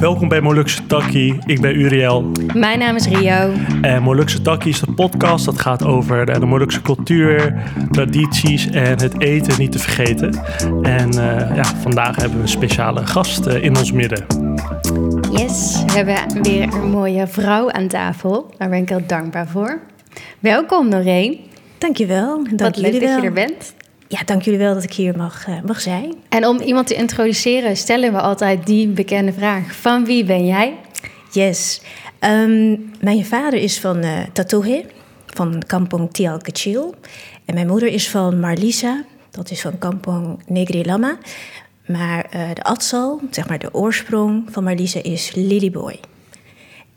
Welkom bij Molukse Takkie. Ik ben Uriel. Mijn naam is Rio. En Molukse Takkie is de podcast dat gaat over de, de Molukse cultuur, tradities en het eten niet te vergeten. En eh, ja, vandaag hebben we een speciale gast eh, in ons midden. Yes, we hebben weer een mooie vrouw aan tafel. Daar ben ik heel dankbaar voor. Welkom Noreen. Dankjewel. Dank Wat leuk dat je er bent. Ja, dank jullie wel dat ik hier mag, eh, mag zijn. En om iemand te introduceren stellen we altijd die bekende vraag. Van wie ben jij? Yes. Ehm, mijn vader is van eh Tatohe, van Kampong Tial Kecil. En mijn moeder is van Marlisa, dat is van Kampong Negri Lama. Maar eh, de atsal, zeg maar de oorsprong van Marlisa, is Lilyboy.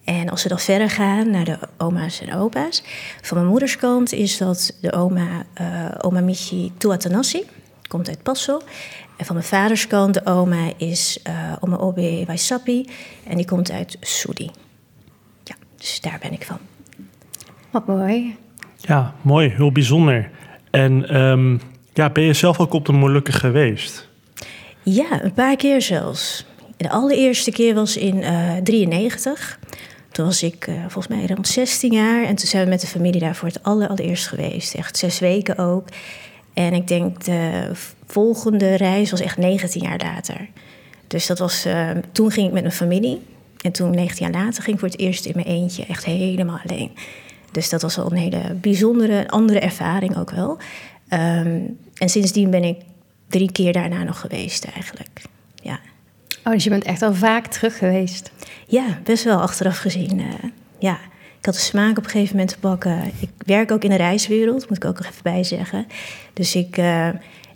En als we dan verder gaan naar de oma's en opa's. Van mijn moeders kant is dat de oma, eh, oma Michi Tuatanassi. Komt uit Passo. En van mijn vaders kant, de oma is eh, oma Obe Waisapi. En die komt uit Sudi. Ja, dus daar ben ik van. Wat mooi. Ja, mooi, heel bijzonder. En ehm, ja, ben je zelf ook op de Molukken geweest? Ja, een paar keer zelfs. De allereerste keer was in eh 93. Toen was ik eh, volgens mij rond 16 jaar. En toen zijn we met de familie daar voor het aller, allereerst geweest. Echt zes weken ook. En ik denk de volgende reis was echt 19 jaar later. Dus dat was, eh, toen ging ik met mijn familie. En toen 19 jaar later ging ik voor het eerst in mijn eentje. Echt helemaal alleen. Dus dat was wel een hele bijzondere, andere ervaring ook wel. Ehm, en sindsdien ben ik drie keer daarna nog geweest eigenlijk. Ja, Oh, dus je bent echt al vaak terug geweest. Ja best wel achteraf gezien. eh, ja, ik had de smaak op een gegeven moment te pakken. Ik werk ook in de reiswereld, moet ik ook nog even bij zeggen. Dus ik, eh,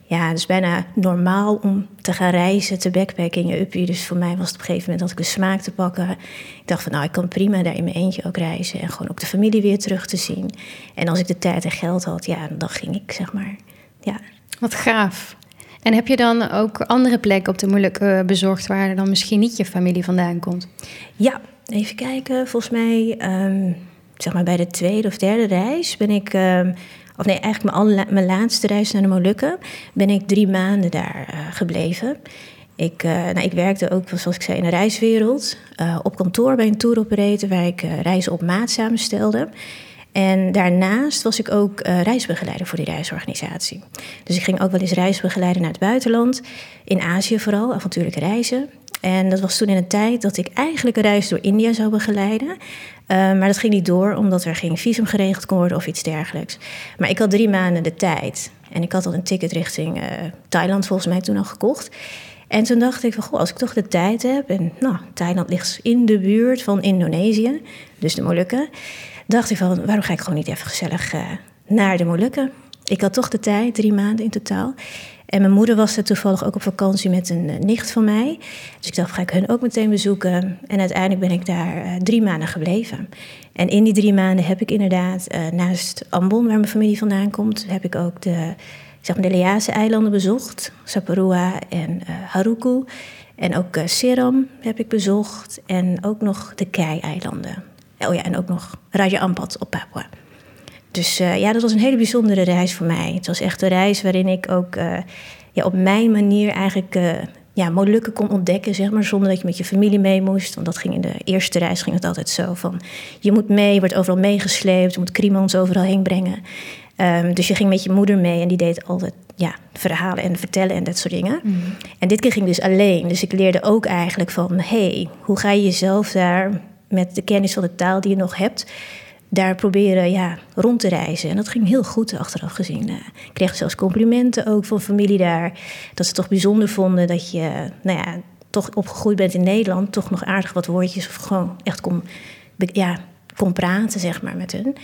ja, het is bijna normaal om te gaan reizen, te backpacken in je uppie. Dus voor mij was het op een gegeven moment dat ik de smaak te pakken. Ik dacht van, nou, ik kan prima daar in mijn eentje ook reizen. En gewoon ook de familie weer terug te zien. En als ik de tijd en geld had, ja, dan ging ik, zeg maar. Ja, Wat gaaf. En heb je dan ook andere plekken op de Molukken bezocht... waar dan misschien niet je familie vandaan komt? Ja, even kijken. Volgens mij, ehm, zeg maar bij de tweede of derde reis ben ik, ehm, of nee, eigenlijk mijn, allerla- mijn laatste reis naar de Molukken, ben ik drie maanden daar eh, gebleven. Ik, eh, nou, ik werkte ook, zoals ik zei, in de reiswereld. eh, op kantoor bij een tour operator waar ik reizen op maat samenstelde. En daarnaast was ik ook eh, reisbegeleider voor die reisorganisatie. Dus ik ging ook wel eens reisbegeleiden naar het buitenland. In Azië vooral, avontuurlijke reizen. En dat was toen in een tijd dat ik eigenlijk een reis door India zou begeleiden. Eh, maar dat ging niet door, omdat er geen visum geregeld kon worden of iets dergelijks. Maar ik had drie maanden de tijd. En ik had al een ticket richting eh, Thailand volgens mij toen al gekocht. En toen dacht ik van, goh, als ik toch de tijd heb... en nou, Thailand ligt in de buurt van Indonesië, dus de Molukken... dacht ik van, waarom ga ik gewoon niet even gezellig eh, naar de Molukken? Ik had toch de tijd, drie maanden in totaal. En mijn moeder was er toevallig ook op vakantie met een eh, nicht van mij. Dus ik dacht, ga ik hun ook meteen bezoeken. En uiteindelijk ben ik daar eh, drie maanden gebleven. En in die drie maanden heb ik inderdaad, naast Ambon, waar mijn familie vandaan komt... heb ik ook de, zeg maar de Lease-eilanden bezocht. Saparua en Haruku. En ook Seram heb ik bezocht. En ook nog de Kei-eilanden. Oh ja, en ook nog Raja Ampat op Papua. Dus eh, ja, dat was een hele bijzondere reis voor mij. Het was echt een reis waarin ik ook eh, ja, op mijn manier eigenlijk eh, ja, Molukken kon ontdekken, zeg maar, zonder dat je met je familie mee moest. Want dat ging in de eerste reis ging het altijd zo van, je moet mee, je wordt overal meegesleept, je moet krimans overal heen brengen. Ehm, dus je ging met je moeder mee en die deed altijd ja, verhalen en vertellen en dat soort dingen. En dit keer ging ik dus alleen. Dus ik leerde ook eigenlijk van, hey, hoe ga je jezelf daar met de kennis van de taal die je nog hebt, daar proberen ja, rond te reizen. En dat ging heel goed achteraf gezien. Eh, ik kreeg zelfs complimenten ook van familie daar. Dat ze het toch bijzonder vonden dat je nou ja, toch opgegroeid bent in Nederland. Toch nog aardig wat woordjes of gewoon echt kon, ja, kon praten zeg maar, met hun.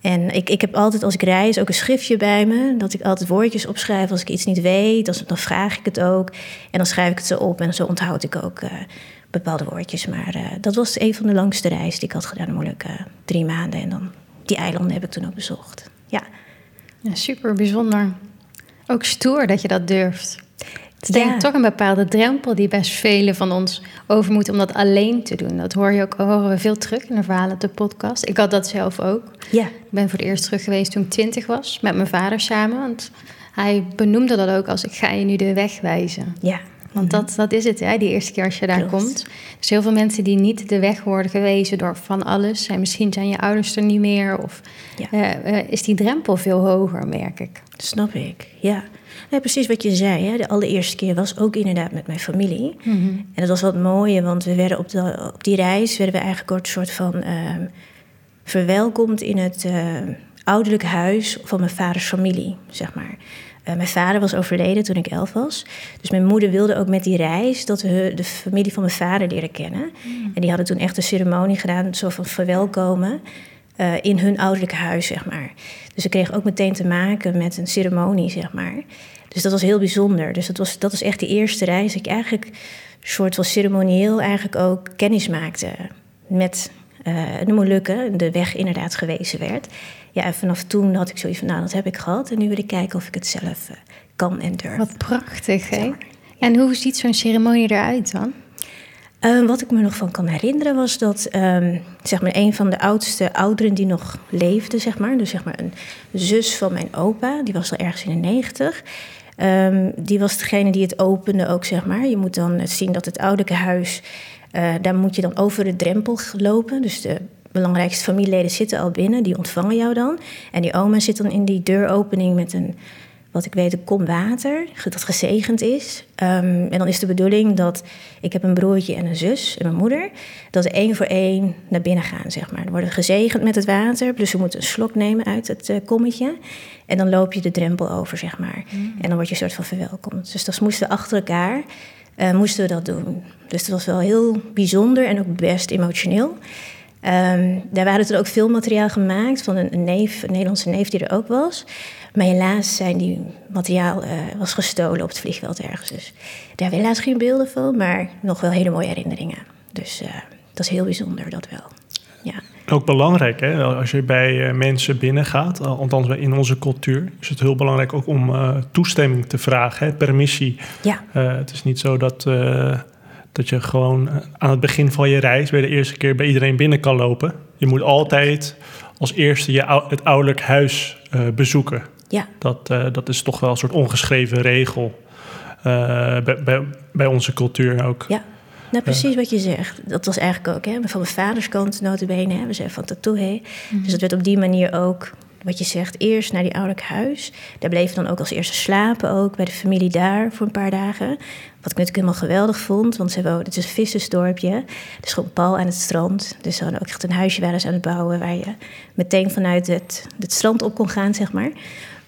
En ik, ik heb altijd als ik reis ook een schriftje bij me. Dat ik altijd woordjes opschrijf als ik iets niet weet. Dan vraag ik het ook. En dan schrijf ik het zo op. En zo onthoud ik ook eh, bepaalde woordjes. Maar eh, dat was een van de langste reizen die ik had gedaan. Moeilijk eh, drie maanden. En dan die eilanden heb ik toen ook bezocht. Ja, Ja, super bijzonder. Ook stoer dat je dat durft. Het is denk ik toch een bepaalde drempel die best velen van ons over moeten om dat alleen te doen. Dat hoor je ook, horen we veel terug in de verhalen op de podcast. Ik had dat zelf ook. ja, Ik ben voor het eerst terug geweest toen ik twintig was, met mijn vader samen. Want hij benoemde dat ook als ik ga je nu de weg wijzen. ja. Want dat, dat is het, hè, die eerste keer als je daar Klopt. komt. Dus heel veel mensen die niet de weg worden gewezen door van alles. Misschien zijn je ouders er niet meer. Of Ja. eh, eh, is die drempel veel hoger, merk ik. Snap ik, ja. Nee, precies wat je zei. Hè? De allereerste keer was ook inderdaad met mijn familie. En dat was wat mooie, want we werden op, de, op die reis werden we eigenlijk een soort van ehm, verwelkomd in het eh, ouderlijk huis van mijn vaders familie, zeg maar. Eh, mijn vader was overleden toen ik elf was. Dus mijn moeder wilde ook met die reis dat we de familie van mijn vader leren kennen. En die hadden toen echt een ceremonie gedaan, zo van verwelkomen. eh, in hun ouderlijk huis, zeg maar. Dus ik kreeg ook meteen te maken met een ceremonie, zeg maar. Dus dat was heel bijzonder. Dus dat was, dat was echt de eerste reis dat ik eigenlijk een soort van ceremonieel eigenlijk ook kennis maakte met eh, de Molukken, de weg inderdaad gewezen werd. Ja, en vanaf toen had ik zoiets van, nou, dat heb ik gehad. En nu wil ik kijken of ik het zelf eh, kan en durf. Wat prachtig, hè? En hoe ziet zo'n ceremonie eruit dan? Eh, wat ik me nog van kan herinneren was dat ehm, zeg maar een van de oudste ouderen die nog leefde, zeg maar, dus zeg maar een zus van mijn opa, die was al ergens in de negentig. ehm, die was degene die het opende ook, zeg maar. Je moet dan zien dat het ouderlijke huis, eh, daar moet je dan over de drempel lopen. Dus de belangrijkste familieleden zitten al binnen, die ontvangen jou dan. En die oma zit dan in die deuropening met een wat ik weet, een kom water, dat gezegend is. Ehm, en dan is de bedoeling dat ik heb een broertje en een zus en mijn moeder, dat ze één voor één naar binnen gaan, zeg maar. Dan worden gezegend met het water, dus ze moeten een slok nemen uit het eh, kommetje. En dan loop je de drempel over, zeg maar. En dan word je een soort van verwelkomd. Dus dat moesten we achter elkaar, eh, moesten we dat doen. Dus dat was wel heel bijzonder en ook best emotioneel. Daar waren er ook veel materiaal gemaakt van een, een neef, een Nederlandse neef die er ook was. Maar helaas zijn die materiaal eh, was gestolen op het vliegveld ergens. Dus daar hebben we helaas geen beelden van, maar nog wel hele mooie herinneringen. Dus eh, dat is heel bijzonder, dat wel. Ja, Ook belangrijk, hè? als je bij eh, mensen binnengaat, althans in onze cultuur, is het heel belangrijk ook om toestemming te vragen, hè? permissie. ja, het is niet zo dat, dat je gewoon eh, aan het begin van je reis bij de eerste keer bij iedereen binnen kan lopen. Je moet altijd als eerste je, ou- het ouderlijk huis eh, bezoeken. ja, Dat, eh, dat is toch wel een soort ongeschreven regel eh, bij, bij, bij onze cultuur ook. ja. Nou, precies wat je zegt. Dat was eigenlijk ook, hè, van mijn vaders kant notabene, hè, we zijn van Tatoe. Dus dat werd op die manier ook, wat je zegt, eerst naar die ouderlijk huis. Daar bleven we dan ook als eerste slapen, ook bij de familie daar voor een paar dagen. Wat ik natuurlijk helemaal geweldig vond, want ze woonden, het is een vissersdorpje. Dus gewoon pal aan het strand. Dus ze hadden ook echt een huisje waren ze aan het bouwen, waar je meteen vanuit het, het strand op kon gaan, zeg maar.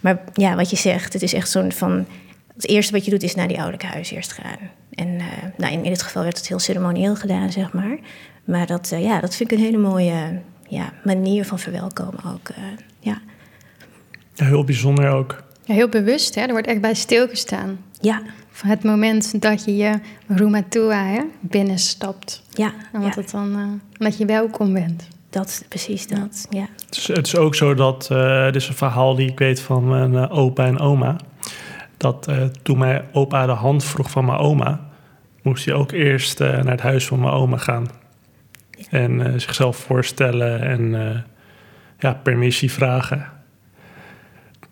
Maar ja, wat je zegt, het is echt zo'n van... Het eerste wat je doet is naar die ouderlijk huis eerst gaan. En eh, nou, in, in dit geval werd het heel ceremonieel gedaan, zeg maar. Maar dat, eh, ja, dat vind ik een hele mooie ja, manier van verwelkomen ook. eh, ja. Ja, heel bijzonder ook. Ja, heel bewust, hè? Er wordt echt bij stilgestaan. Ja, Van het moment dat je je Rumatua hè, binnenstapt. ja, En ja, wat het dan, eh, dat je welkom bent. dat, precies dat. Ja. Het is, het is ook zo dat, eh dit is een verhaal die ik weet van mijn eh, opa en oma. Dat eh, toen mijn opa de hand vroeg van mijn oma, moest hij ook eerst eh, naar het huis van mijn oma gaan. En eh, zichzelf voorstellen en eh, ja, permissie vragen.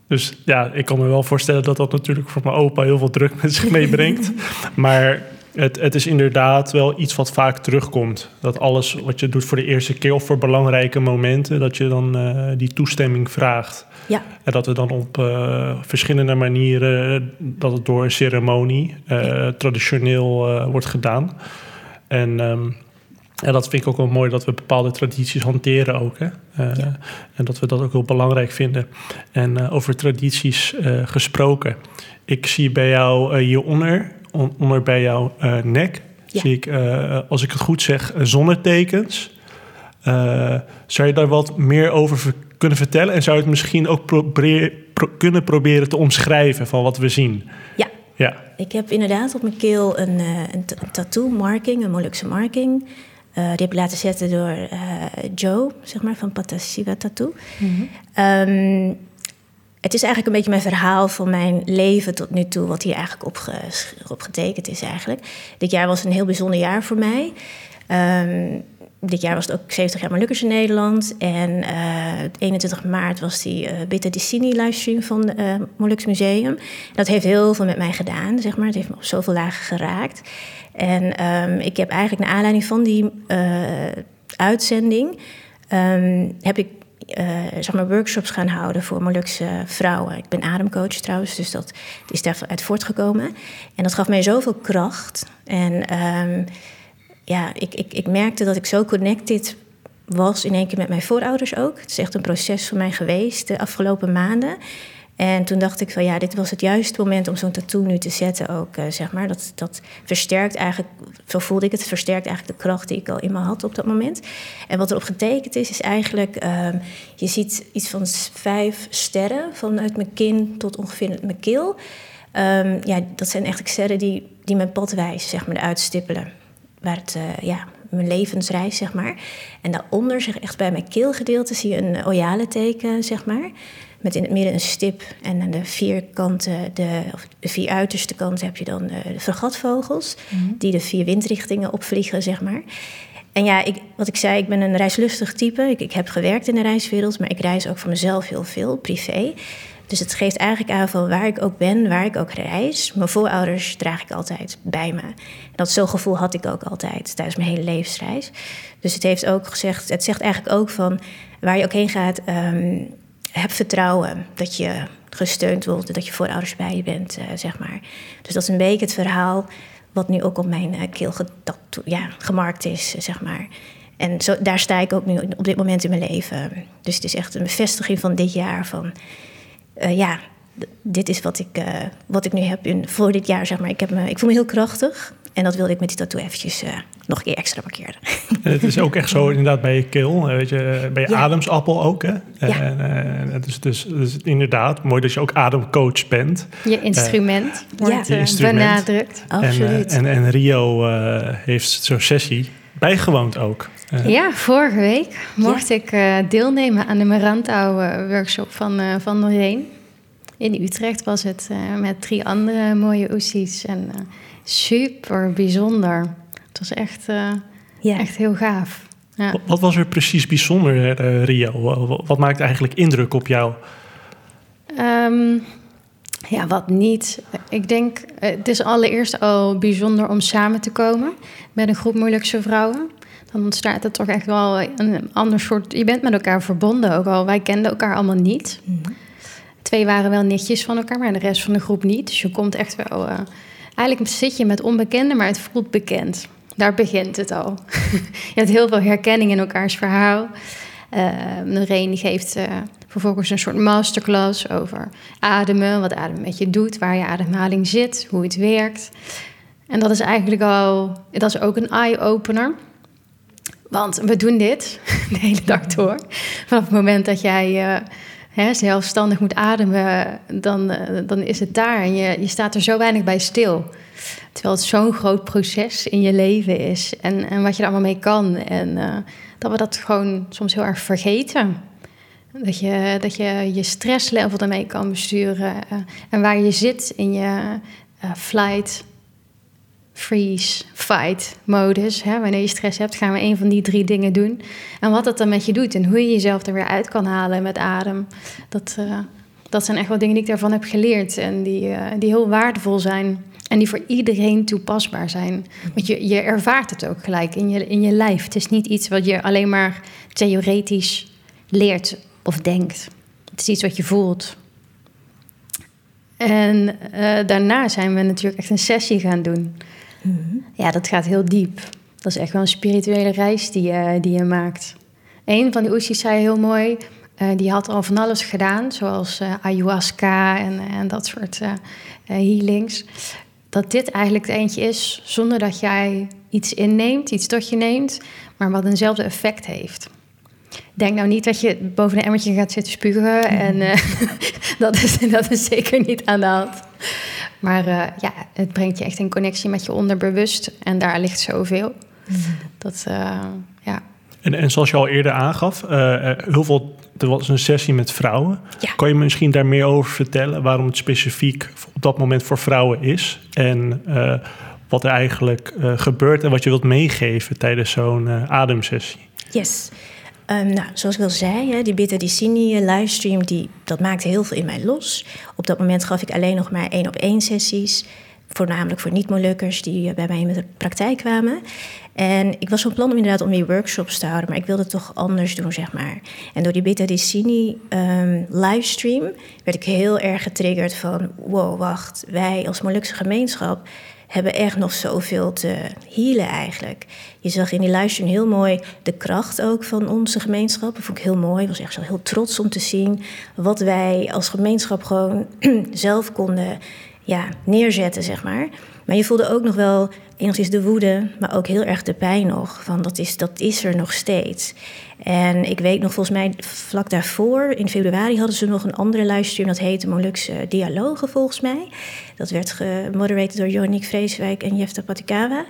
Dus ja, ik kan me wel voorstellen dat dat natuurlijk voor mijn opa heel veel druk met zich meebrengt. maar het, het is inderdaad wel iets wat vaak terugkomt. Dat alles wat je doet voor de eerste keer of voor belangrijke momenten, dat je dan eh, die toestemming vraagt. Ja, En dat het dan op eh, verschillende manieren, dat het door een ceremonie eh, traditioneel wordt gedaan. En ehm, ja, dat vind ik ook wel mooi dat we bepaalde tradities hanteren ook. Hè? Eh, Ja. En dat we dat ook heel belangrijk vinden. En eh, over tradities eh, gesproken. Ik zie bij jou hieronder, on- onder bij jouw nek, Ja. zie ik, als ik het goed zeg, zonnetekens. Zou je daar wat meer over ver- kunnen vertellen? En zou je het misschien ook probeer- pro- kunnen proberen te omschrijven van wat we zien? ja. Ja, Ik heb inderdaad op mijn keel een, een, een tattoo-marking, een Molukse marking. Eh, die heb ik laten zetten door eh, Joe, zeg maar, van Patasiva Tattoo. Ehm, het is eigenlijk een beetje mijn verhaal van mijn leven tot nu toe, wat hier eigenlijk op, op getekend is eigenlijk. Dit jaar was een heel bijzonder jaar voor mij. Ehm, dit jaar was het ook 70 jaar Molukkers in Nederland. En uh, 21 maart was die uh, Bitte Dicini livestream van het uh, Moluks Museum. Dat heeft heel veel met mij gedaan, zeg maar. Het heeft me op zoveel lagen geraakt. En um, ik heb eigenlijk naar aanleiding van die uitzending... Um, heb ik zeg maar workshops gaan houden voor Molukse vrouwen. Ik ben ademcoach trouwens, dus dat is daaruit voortgekomen. En dat gaf mij zoveel kracht. En um, ja, ik, ik, ik merkte dat ik zo connected was in één keer met mijn voorouders ook. Het is echt een proces voor mij geweest de afgelopen maanden. En toen dacht ik van ja, dit was het juiste moment om zo'n tattoo nu te zetten ook, uh, zeg maar. Dat, dat versterkt eigenlijk, zo voelde ik het, versterkt eigenlijk de kracht die ik al in me had op dat moment. En wat erop getekend is, is eigenlijk, uh, je ziet iets van vijf sterren vanuit mijn kin tot ongeveer mijn keel. Um, ja, dat zijn eigenlijk sterren die, die mijn pad wijzen, zeg maar, uitstippelen. Waar het, uh, ja, mijn levensreis, zeg maar. En daaronder, zeg echt bij mijn keelgedeelte, zie je een oyale teken, zeg maar met in het midden een stip. En aan de vier kanten, de, of de vier uiterste kanten, heb je dan de, de vergatvogels. Mm Die de vier windrichtingen opvliegen, zeg maar. En ja, ik, wat ik zei, ik ben een reislustig type. Ik, ik heb gewerkt in de reiswereld, maar ik reis ook voor mezelf heel veel, privé. Dus het geeft eigenlijk aan van waar ik ook ben, waar ik ook reis. Mijn voorouders draag ik altijd bij me. dat zo'n gevoel had ik ook altijd tijdens mijn hele levensreis. Dus het heeft ook gezegd, het zegt eigenlijk ook van waar je ook heen gaat. Um, heb vertrouwen dat je gesteund wordt, dat je voorouders bij je bent, uh, zeg maar. Dus dat is een beetje het verhaal wat nu ook op mijn uh, keel ja, gemarkt is, zeg maar. En zo, daar sta ik ook nu op dit moment in mijn leven. Dus het is echt een bevestiging van dit jaar van... Uh, ja, dit is wat ik, wat ik nu heb in, voor dit jaar, zeg maar. Ik, heb me, ik voel me heel krachtig. En dat wilde ik met die tattoo eventjes uh, nog een keer extra markeren. En het is ook echt zo inderdaad bij je keel, weet je, bij je ja. ademsappel ook. Hè? Ja. En, uh, dus, dus, dus, inderdaad, mooi dat je ook ademcoach bent. Je instrument uh, wordt je instrument. benadrukt. Absoluut. En, en, en Rio heeft zo'n sessie bijgewoond ook. Ja, vorige week mocht ik deelnemen aan de Marantau-workshop van, van Noreen. In Utrecht was het met drie andere mooie oesies en super bijzonder. Het was echt, uh, ja. echt heel gaaf. Ja. Wat was er precies bijzonder, uh, Rio? Wat maakt eigenlijk indruk op jou? Um, ja, wat niet. Ik denk, het is allereerst al bijzonder om samen te komen met een groep moeilijkse vrouwen. Dan ontstaat er toch echt wel een ander soort. Je bent met elkaar verbonden ook al. Wij kenden elkaar allemaal niet. Mm -hmm. Twee waren wel netjes van elkaar, maar de rest van de groep niet. Dus je komt echt wel. Uh, Eigenlijk zit je met onbekenden, maar het voelt bekend. Daar begint het al. je hebt heel veel herkenning in elkaars verhaal. Uh, Noreen geeft uh, vervolgens een soort masterclass over ademen, wat adem met je doet, waar je ademhaling zit, hoe het werkt. En dat is eigenlijk al, dat is ook een eye-opener. Want we doen dit de hele dag door. Vanaf het moment dat jij uh, hè, zelfstandig moet ademen, dan, uh, dan is het daar. En je, je staat er zo weinig bij stil. Terwijl het zo'n groot proces in je leven is. En, en wat je er allemaal mee kan. En uh, dat we dat gewoon soms heel erg vergeten. Dat je dat je, je stresslevel ermee kan besturen. En waar je zit in je flight, freeze, fight modus. Hè? Wanneer je stress hebt, gaan we een van die drie dingen doen. En wat dat dan met je doet en hoe je jezelf er weer uit kan halen met adem. Dat, uh, dat zijn echt wel dingen die ik daarvan heb geleerd en die, uh, die heel waardevol zijn. En die voor iedereen toepasbaar zijn. Want je, je ervaart het ook gelijk in je, in je lijf. Het is niet iets wat je alleen maar theoretisch leert of denkt. Het is iets wat je voelt. En uh, daarna zijn we natuurlijk echt een sessie gaan doen. Mm-hmm. Ja, dat gaat heel diep. Dat is echt wel een spirituele reis die je, die je maakt. Een van die oesjes zei heel mooi... Uh, die had al van alles gedaan, zoals uh, ayahuasca en, en dat soort uh, healings. Dat dit eigenlijk het eentje is zonder dat jij iets inneemt, iets tot je neemt, maar wat eenzelfde effect heeft. Denk nou niet dat je boven een emmertje gaat zitten spugen. En dat, is, dat is zeker niet aan de hand. Maar uh, ja, het brengt je echt in connectie met je onderbewust. En daar ligt zoveel. Mm. Dat, uh, ja. En, en zoals je al eerder aangaf, uh, heel veel, er was een sessie met vrouwen. Ja. Kan je me misschien daar meer over vertellen? Waarom het specifiek op dat moment voor vrouwen is? En wat er eigenlijk uh, gebeurt en wat je wilt meegeven tijdens zo'n uh, ademsessie. Yes. Um, nou, zoals ik al zei, hè, die Bitter Dicini livestream, die, dat maakte heel veel in mij los. Op dat moment gaf ik alleen nog maar één op één sessies. Voornamelijk voor niet-Molukkers die bij mij in de praktijk kwamen. En ik was van plan om inderdaad om die workshops te houden, maar ik wilde het toch anders doen, zeg maar. En door die Beta Dicini um, livestream werd ik heel erg getriggerd van... wow, wacht, wij als Molukse gemeenschap hebben echt nog zoveel te healen eigenlijk. Je zag in die livestream heel mooi de kracht ook van onze gemeenschap. Dat vond ik heel mooi. Ik was echt zo heel trots om te zien wat wij als gemeenschap gewoon zelf konden ja, neerzetten, zeg maar. Maar je voelde ook nog wel enigszins de woede, maar ook heel erg de pijn nog. Van dat, is, dat is er nog steeds. En ik weet nog, volgens mij vlak daarvoor, in februari, hadden ze nog een andere livestream. Dat heette Molukse Dialogen, volgens mij. Dat werd gemodereerd door Joniek Vreeswijk en Jefta Patikawa.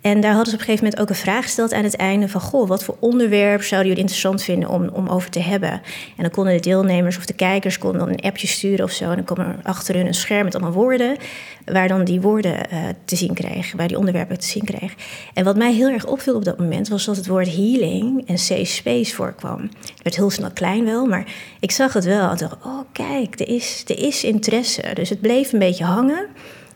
En daar hadden ze op een gegeven moment ook een vraag gesteld aan het einde van... goh, wat voor onderwerp zouden jullie interessant vinden om, om over te hebben? En dan konden de deelnemers of de kijkers konden dan een appje sturen of zo... en dan kwam er achter hun een scherm met allemaal woorden... waar dan die woorden uh, te zien kreeg, waar die onderwerpen te zien kreeg. En wat mij heel erg opviel op dat moment... was dat het woord healing en safe space voorkwam. Het werd heel snel klein wel, maar ik zag het wel. En dacht, oh kijk, er is, er is interesse. Dus het bleef een beetje hangen...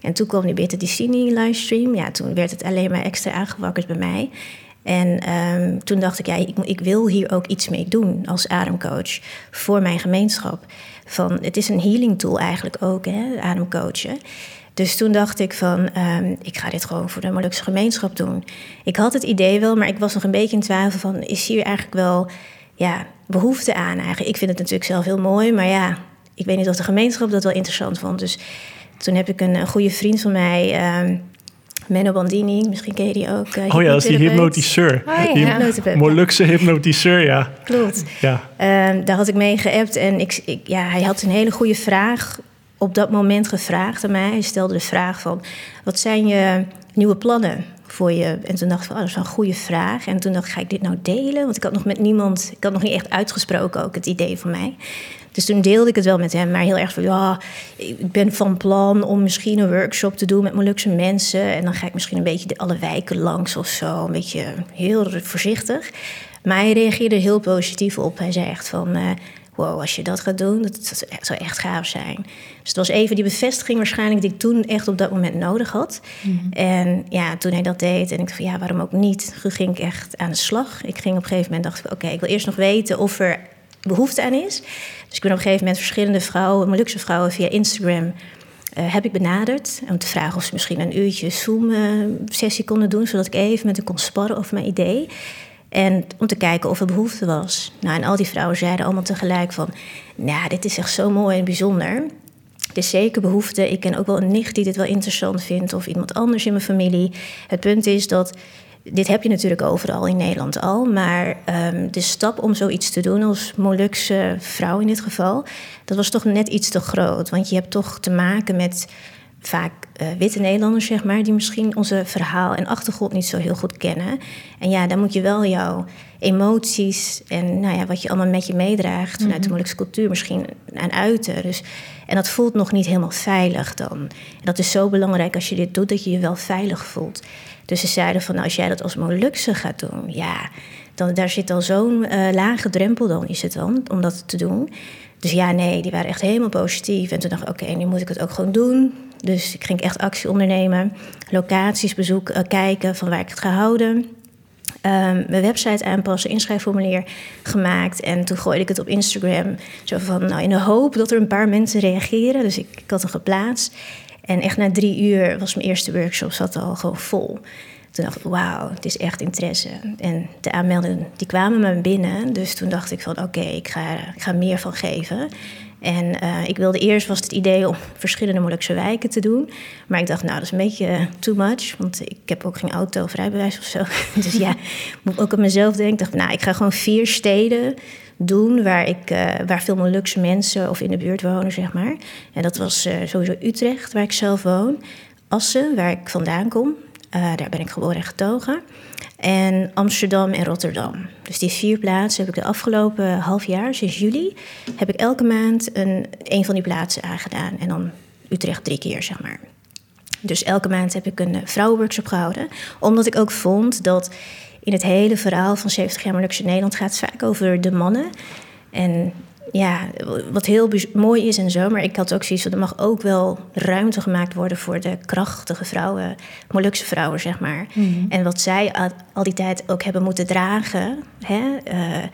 En toen kwam die Bitter Dicini livestream. Ja, toen werd het alleen maar extra aangewakkerd bij mij. En um, toen dacht ik, ja, ik, wil hier ook iets mee doen als ademcoach voor mijn gemeenschap. Van, het is een healing tool eigenlijk ook, hè, ademcoachen. Dus toen dacht ik van, um, ik ga dit gewoon voor de Molukse gemeenschap doen. Ik had het idee wel, maar ik was nog een beetje in twijfel van, is hier eigenlijk wel ja, behoefte aan eigenlijk? Ik vind het natuurlijk zelf heel mooi, maar ja, ik weet niet of de gemeenschap dat wel interessant vond. Dus toen heb ik een, goede vriend van mij, uh, Menno Bandini, misschien ken je die ook. Uh, oh ja, dat is die hypnotiseur. Oh, ja. Die Molukse hypnotiseur, ja. Klopt. Ja. Uh, daar had ik mee geappt en ik, ik, ja, hij had een hele goede vraag op dat moment gevraagd aan mij. Hij stelde de vraag van, wat zijn je nieuwe plannen voor je? En toen dacht ik van, oh, dat is wel een goede vraag. En toen dacht ik, ga ik dit nou delen? Want ik had nog met niemand, ik had nog niet echt uitgesproken ook het idee van mij. Dus toen deelde ik het wel met hem, maar heel erg van ja, ik ben van plan om misschien een workshop te doen met Molukse mensen. En dan ga ik misschien een beetje de alle wijken langs of zo. Een beetje heel voorzichtig. Maar hij reageerde heel positief op. Hij zei echt van. Uh, wow, als je dat gaat doen, dat, zou echt gaaf zijn. Dus het was even die bevestiging waarschijnlijk die ik toen echt op dat moment nodig had. Mhm. En ja, toen hij dat deed en ik dacht van ja, waarom ook niet? Toen ging ik echt aan de slag. Ik ging op een gegeven moment, dacht ik oké, ik wil eerst nog weten of er behoefte aan is. Dus ik ben op een gegeven moment verschillende vrouwen, Molukse vrouwen, via Instagram uh, heb ik benaderd. Om te vragen of ze misschien een uurtje Zoom-sessie konden doen, zodat ik even met hen kon sparren over mijn idee. En om te kijken of er behoefte was. Nou, en al die vrouwen zeiden allemaal tegelijk van... nou, dit is echt zo mooi en bijzonder. Er is zeker behoefte. Ik ken ook wel een nicht die dit wel interessant vindt... of iemand anders in mijn familie. Het punt is dat dit heb je natuurlijk overal in Nederland al. Maar um, de stap om zoiets te doen als Molukse vrouw in dit geval, dat was toch net iets te groot. Want je hebt toch te maken met vaak uh, witte Nederlanders, zeg maar, die misschien onze verhaal en achtergrond niet zo heel goed kennen. En ja, dan moet je wel jouw emoties en nou ja, wat je allemaal met je meedraagt vanuit de mhm. Molukse cultuur misschien aan uiten. Dus, en dat voelt nog niet helemaal veilig dan. En dat is zo belangrijk als je dit doet, dat je je wel veilig voelt. Dus ze zeiden van nou, als jij dat als Molukse gaat doen, ja, dan daar zit al zo'n uh, lage drempel dan is het dan om dat te doen. Dus ja, nee, die waren echt helemaal positief. En toen dacht ik, oké, nu moet ik het ook gewoon doen. Dus ik ging echt actie ondernemen, locaties bezoeken, uh, kijken van waar ik het ga houden. Um, mijn website aanpassen, inschrijfformulier gemaakt. En toen gooide ik het op Instagram. Zo van, nou, in de hoop dat er een paar mensen reageren. Dus ik, ik had hem geplaatst. En echt na drie uur was mijn eerste workshop zat al gewoon vol. Toen dacht ik, wauw, het is echt interesse. En de aanmeldingen die kwamen me binnen. Dus toen dacht ik van, oké, ik, ga, ik ga meer van geven. En uh, ik wilde eerst was het idee om verschillende Molukse wijken te doen. Maar ik dacht, nou, dat is een beetje too much. Want ik heb ook geen auto of rijbewijs of zo. dus ja, moet ook aan mezelf denken. Ik dacht, nou, ik ga gewoon vier steden doen waar, ik, uh, waar veel Molukse mensen of in de buurt wonen, zeg maar. En dat was sowieso Utrecht, waar ik zelf woon. Assen, waar ik vandaan kom. Daar ben ik geboren en getogen. En Amsterdam en Rotterdam. Dus die vier plaatsen heb ik de afgelopen half jaar, sinds juli, heb ik elke maand een, een van die plaatsen aangedaan. En dan Utrecht drie keer, zeg maar. Dus elke maand heb ik een vrouwenworkshop gehouden. Omdat ik ook vond dat in het hele verhaal van 70 jaar Molukse Nederland gaat het vaak over de mannen. En ja, wat heel mooi is en zo. Maar ik had ook zoiets van, er mag ook wel ruimte gemaakt worden voor de krachtige vrouwen, Molukse vrouwen, zeg maar. Mhm. En wat zij al, die tijd ook hebben moeten dragen. Hè? Uh,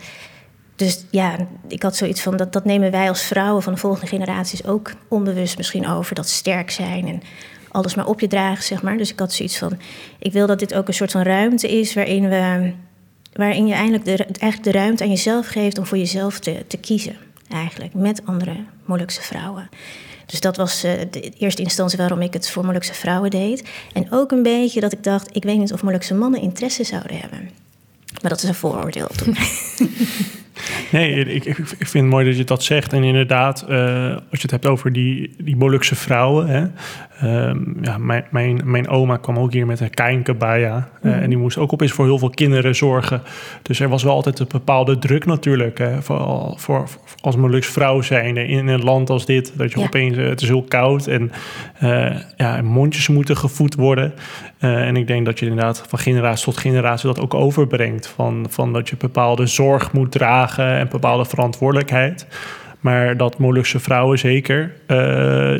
dus ja, ik had zoiets van, dat, dat nemen wij als vrouwen van de volgende generaties ook onbewust misschien over. Dat sterk zijn en alles maar op je dragen, zeg maar. Dus ik had zoiets van, ik wil dat dit ook een soort van ruimte is waarin we waarin je eigenlijk de, de ruimte aan jezelf geeft om voor jezelf te, te kiezen. Eigenlijk, met andere Molukse vrouwen. Dus dat was uh, de eerste instantie waarom ik het voor Molukse vrouwen deed. En ook een beetje dat ik dacht, ik weet niet of Molukse mannen interesse zouden hebben. Maar dat is een vooroordeel. Nee, ik, ik, vind het mooi dat je dat zegt. En inderdaad, uh, als je het hebt over die, die Molukse vrouwen. Hè, um, ja, mijn, mijn, mijn oma kwam ook hier met een keinkebaya. Uh, En die moest ook opeens voor heel veel kinderen zorgen. Dus er was wel altijd een bepaalde druk natuurlijk. Hè, voor, voor, als Moluks vrouw zijn in een land als dit. Dat je opeens, uh, het is heel koud en ja, mondjes moeten gevoed worden. En ik denk dat je inderdaad van generatie tot generatie dat ook overbrengt. Van, van dat je bepaalde zorg moet dragen en bepaalde verantwoordelijkheid. Maar dat Molukse vrouwen zeker uh,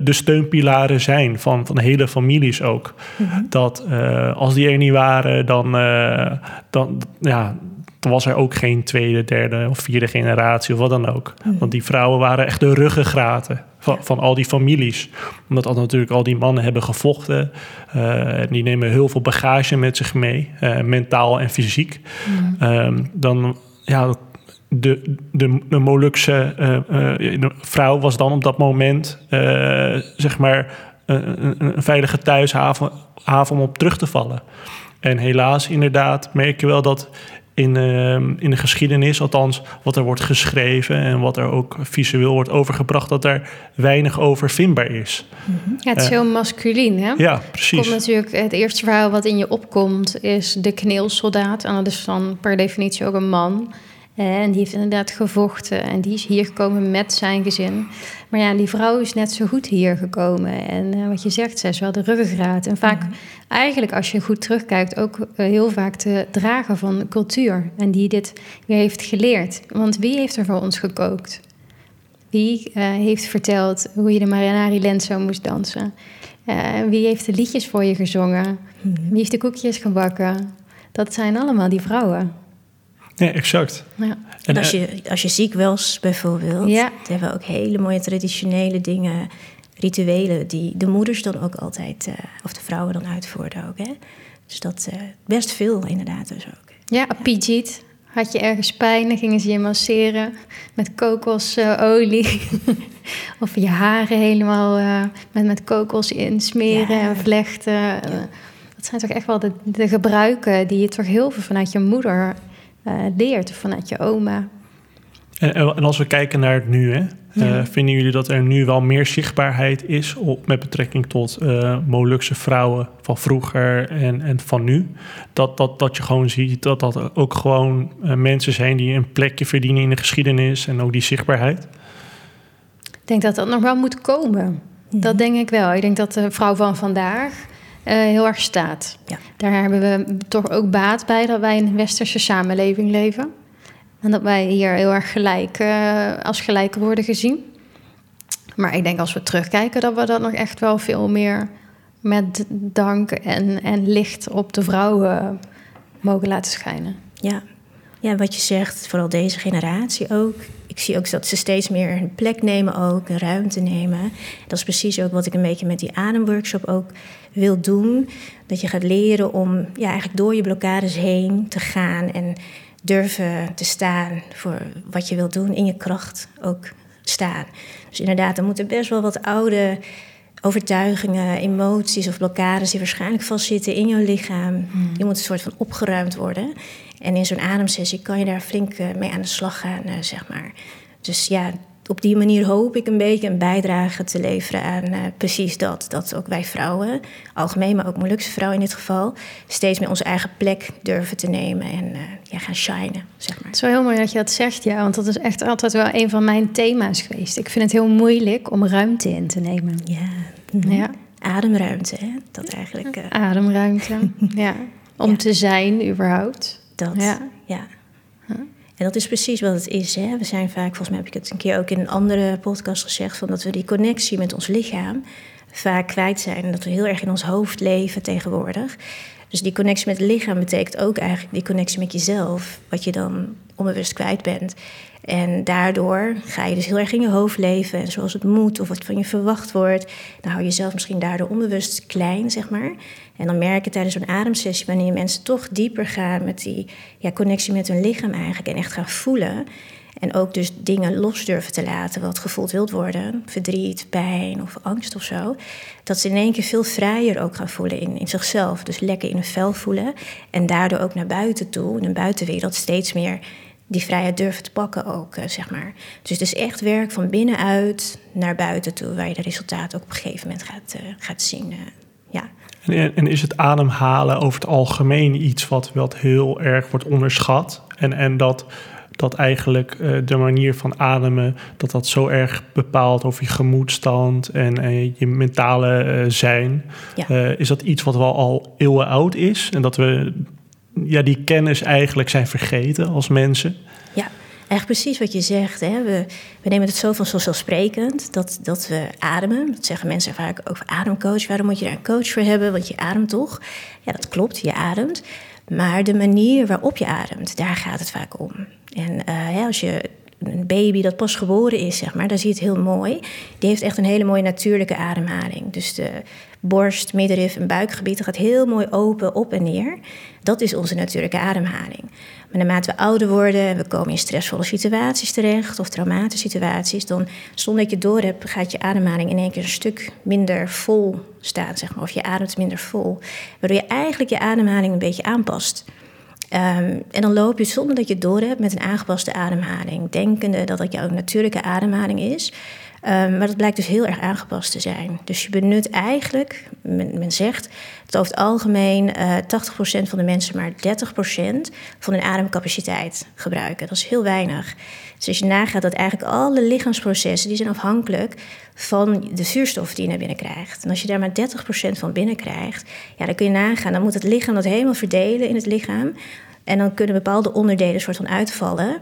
de steunpilaren zijn van, van hele families ook. Mhm. Dat uh, als die er niet waren, dan, uh, dan, ja, dan was er ook geen tweede, derde of vierde generatie of wat dan ook. Mhm. Want die vrouwen waren echt de ruggengraten van, van al die families. Omdat al natuurlijk al die mannen hebben gevochten. en die nemen heel veel bagage met zich mee, mentaal en fysiek. Mhm. Um, dan ja, de, de, de Molukse uh, uh, vrouw was dan op dat moment, uh, zeg maar, een, een, veilige thuishaven haven om op terug te vallen. En helaas, inderdaad, merk je wel dat in, in de geschiedenis, althans wat er wordt geschreven en wat er ook visueel wordt overgebracht, dat er weinig over vindbaar is. Ja, het is heel masculien, hè? Ja, precies. Komt natuurlijk, het eerste verhaal wat in je opkomt is de kneelsoldaat. En dat is dan per definitie ook een man. En die heeft inderdaad gevochten en die is hier gekomen met zijn gezin. Maar ja, die vrouw is net zo goed hier gekomen. En uh, wat je zegt, zij is wel de ruggengraat. En vaak, mhm. eigenlijk als je goed terugkijkt, ook uh, heel vaak de drager van cultuur. En die dit weer heeft geleerd. Want wie heeft er voor ons gekookt? Wie uh, heeft verteld hoe je de Marinari Lenzo moest dansen? wie heeft de liedjes voor je gezongen? Mhm. Wie heeft de koekjes gebakken? Dat zijn allemaal die vrouwen. Nee, exact. Ja. En als je, als je ziek was, bijvoorbeeld, ja. hebben we ook hele mooie traditionele dingen, rituelen, die de moeders dan ook altijd, uh, of de vrouwen dan uitvoerden ook. Hè? Dus dat uh, best veel inderdaad dus ook. Ja, Pijit. Had je ergens pijn, dan gingen ze je masseren met kokosolie. of je haren helemaal uh, met, met kokos insmeren en vlechten. dat zijn toch echt wel de, de gebruiken die je toch heel veel vanuit je moeder leert vanuit je oma. En, en, als we kijken naar het nu, hè, uh, vinden jullie dat er nu wel meer zichtbaarheid is op, met betrekking tot uh, Molukse vrouwen van vroeger en, en van nu? Dat, dat, dat je gewoon ziet dat dat ook gewoon mensen zijn die een plekje verdienen in de geschiedenis en ook die zichtbaarheid? Ik denk dat dat nog wel moet komen. Dat denk ik wel. Ik denk dat de vrouw van vandaag uh, heel erg staat. Ja. Daar hebben we toch ook baat bij dat wij in een westerse samenleving leven. En dat wij hier heel erg gelijk, uh, als gelijk worden gezien. Maar ik denk als we terugkijken dat we dat nog echt wel veel meer met dank en, en licht op de vrouwen mogen laten schijnen. Ja. ja, wat je zegt, vooral deze generatie ook. Ik zie ook dat ze steeds meer een plek nemen ook, een ruimte nemen. Dat is precies ook wat ik een beetje met die ademworkshop ook wil doen. Dat je gaat leren om ja, eigenlijk door je blokkades heen te gaan en durven te staan voor wat je wilt doen, in je kracht ook staan. Dus inderdaad, er moeten best wel wat oude overtuigingen, emoties of blokkades die waarschijnlijk vastzitten in jouw lichaam. Hmm. Die moeten een soort van opgeruimd worden. En in zo'n ademsessie kan je daar flink eh, mee aan de slag gaan, eh, zeg maar. Dus ja, op die manier hoop ik een beetje een bijdrage te leveren aan uh, precies dat. Dat ook wij vrouwen, algemeen, maar ook Molukse vrouwen in dit geval, steeds meer onze eigen plek durven te nemen en uh, ja, gaan shinen, zeg maar. Het is wel heel mooi dat je dat zegt, ja, want dat is echt altijd wel een van mijn thema's geweest. Ik vind het heel moeilijk om ruimte in te nemen. Ja. Ja. ademruimte. Hè? Dat eigenlijk. Uh, ademruimte, ja. Om te zijn, überhaupt. Dat, ja. ja. En dat is precies wat het is. Hè? We zijn vaak, volgens mij heb ik het een keer ook in een andere podcast gezegd, van dat we die connectie met ons lichaam vaak kwijt zijn. En dat we heel erg in ons hoofd leven tegenwoordig. Dus die connectie met het lichaam betekent ook eigenlijk die connectie met jezelf, wat je dan onbewust kwijt bent. En daardoor ga je dus heel erg in je hoofd leven en zoals het moet of wat van je verwacht wordt. Dan hou je jezelf misschien daardoor onbewust klein, zeg maar. En dan merk je tijdens zo'n ademsessie, wanneer mensen toch dieper gaan met die ja, connectie met hun lichaam eigenlijk en echt gaan voelen. En ook dus dingen los durven te laten wat gevoeld wilt worden. Verdriet, pijn of angst of zo. Dat ze in één keer veel vrijer ook gaan voelen in, in zichzelf. Dus lekker in hun vel voelen. En daardoor ook naar buiten toe, in de buitenwereld, steeds meer die vrijheid durven te pakken ook, eh, zeg maar. Dus het is echt werk van binnenuit naar buiten toe... waar je de resultaten ook op een gegeven moment gaat, uh, gaat zien. Uh, ja. En, en, is het ademhalen over het algemeen iets wat, wat heel erg wordt onderschat? En, en dat dat eigenlijk uh, de manier van ademen, dat dat zo erg bepaalt over je gemoedstand en je mentale uh, zijn. Ja. is dat iets wat wel al eeuwen oud is en dat we ja, die kennis eigenlijk zijn vergeten als mensen? Ja, echt precies wat je zegt. Hè. We, we nemen het zo van vanzelfsprekend dat, dat we ademen. Dat zeggen mensen vaak over ademcoach. Waarom moet je daar een coach voor hebben? Want je ademt toch? Ja, dat klopt, je ademt. Maar de manier waarop je ademt, daar gaat het vaak om. En uh, als je een baby dat pas geboren is, zeg maar, dan zie je het heel mooi. Die heeft echt een hele mooie natuurlijke ademhaling. Dus de borst, middenrif en buikgebied dat gaat heel mooi open op en neer. Dat is onze natuurlijke ademhaling. Maar naarmate we ouder worden en we komen in stressvolle situaties terecht of traumatische situaties, dan zonder dat je door hebt, gaat je ademhaling in één keer een stuk minder vol staan, zeg maar. Of je ademt minder vol. Waardoor je eigenlijk je ademhaling een beetje aanpast. Um, en dan loop je zonder dat je door hebt met een aangepaste ademhaling, denkende dat dat jouw natuurlijke ademhaling is. Um, maar dat blijkt dus heel erg aangepast te zijn. Dus je benut eigenlijk, men, zegt dat over het algemeen uh, eh, 80% van de mensen maar 30% van hun ademcapaciteit gebruiken. Dat is heel weinig. Dus als je nagaat dat eigenlijk alle lichaamsprocessen die zijn afhankelijk van de zuurstof die je naar binnen krijgt. En als je daar maar 30% van binnen krijgt, ja, dan kun je nagaan. Dan moet het lichaam dat helemaal verdelen in het lichaam. En dan kunnen bepaalde onderdelen soort van uitvallen.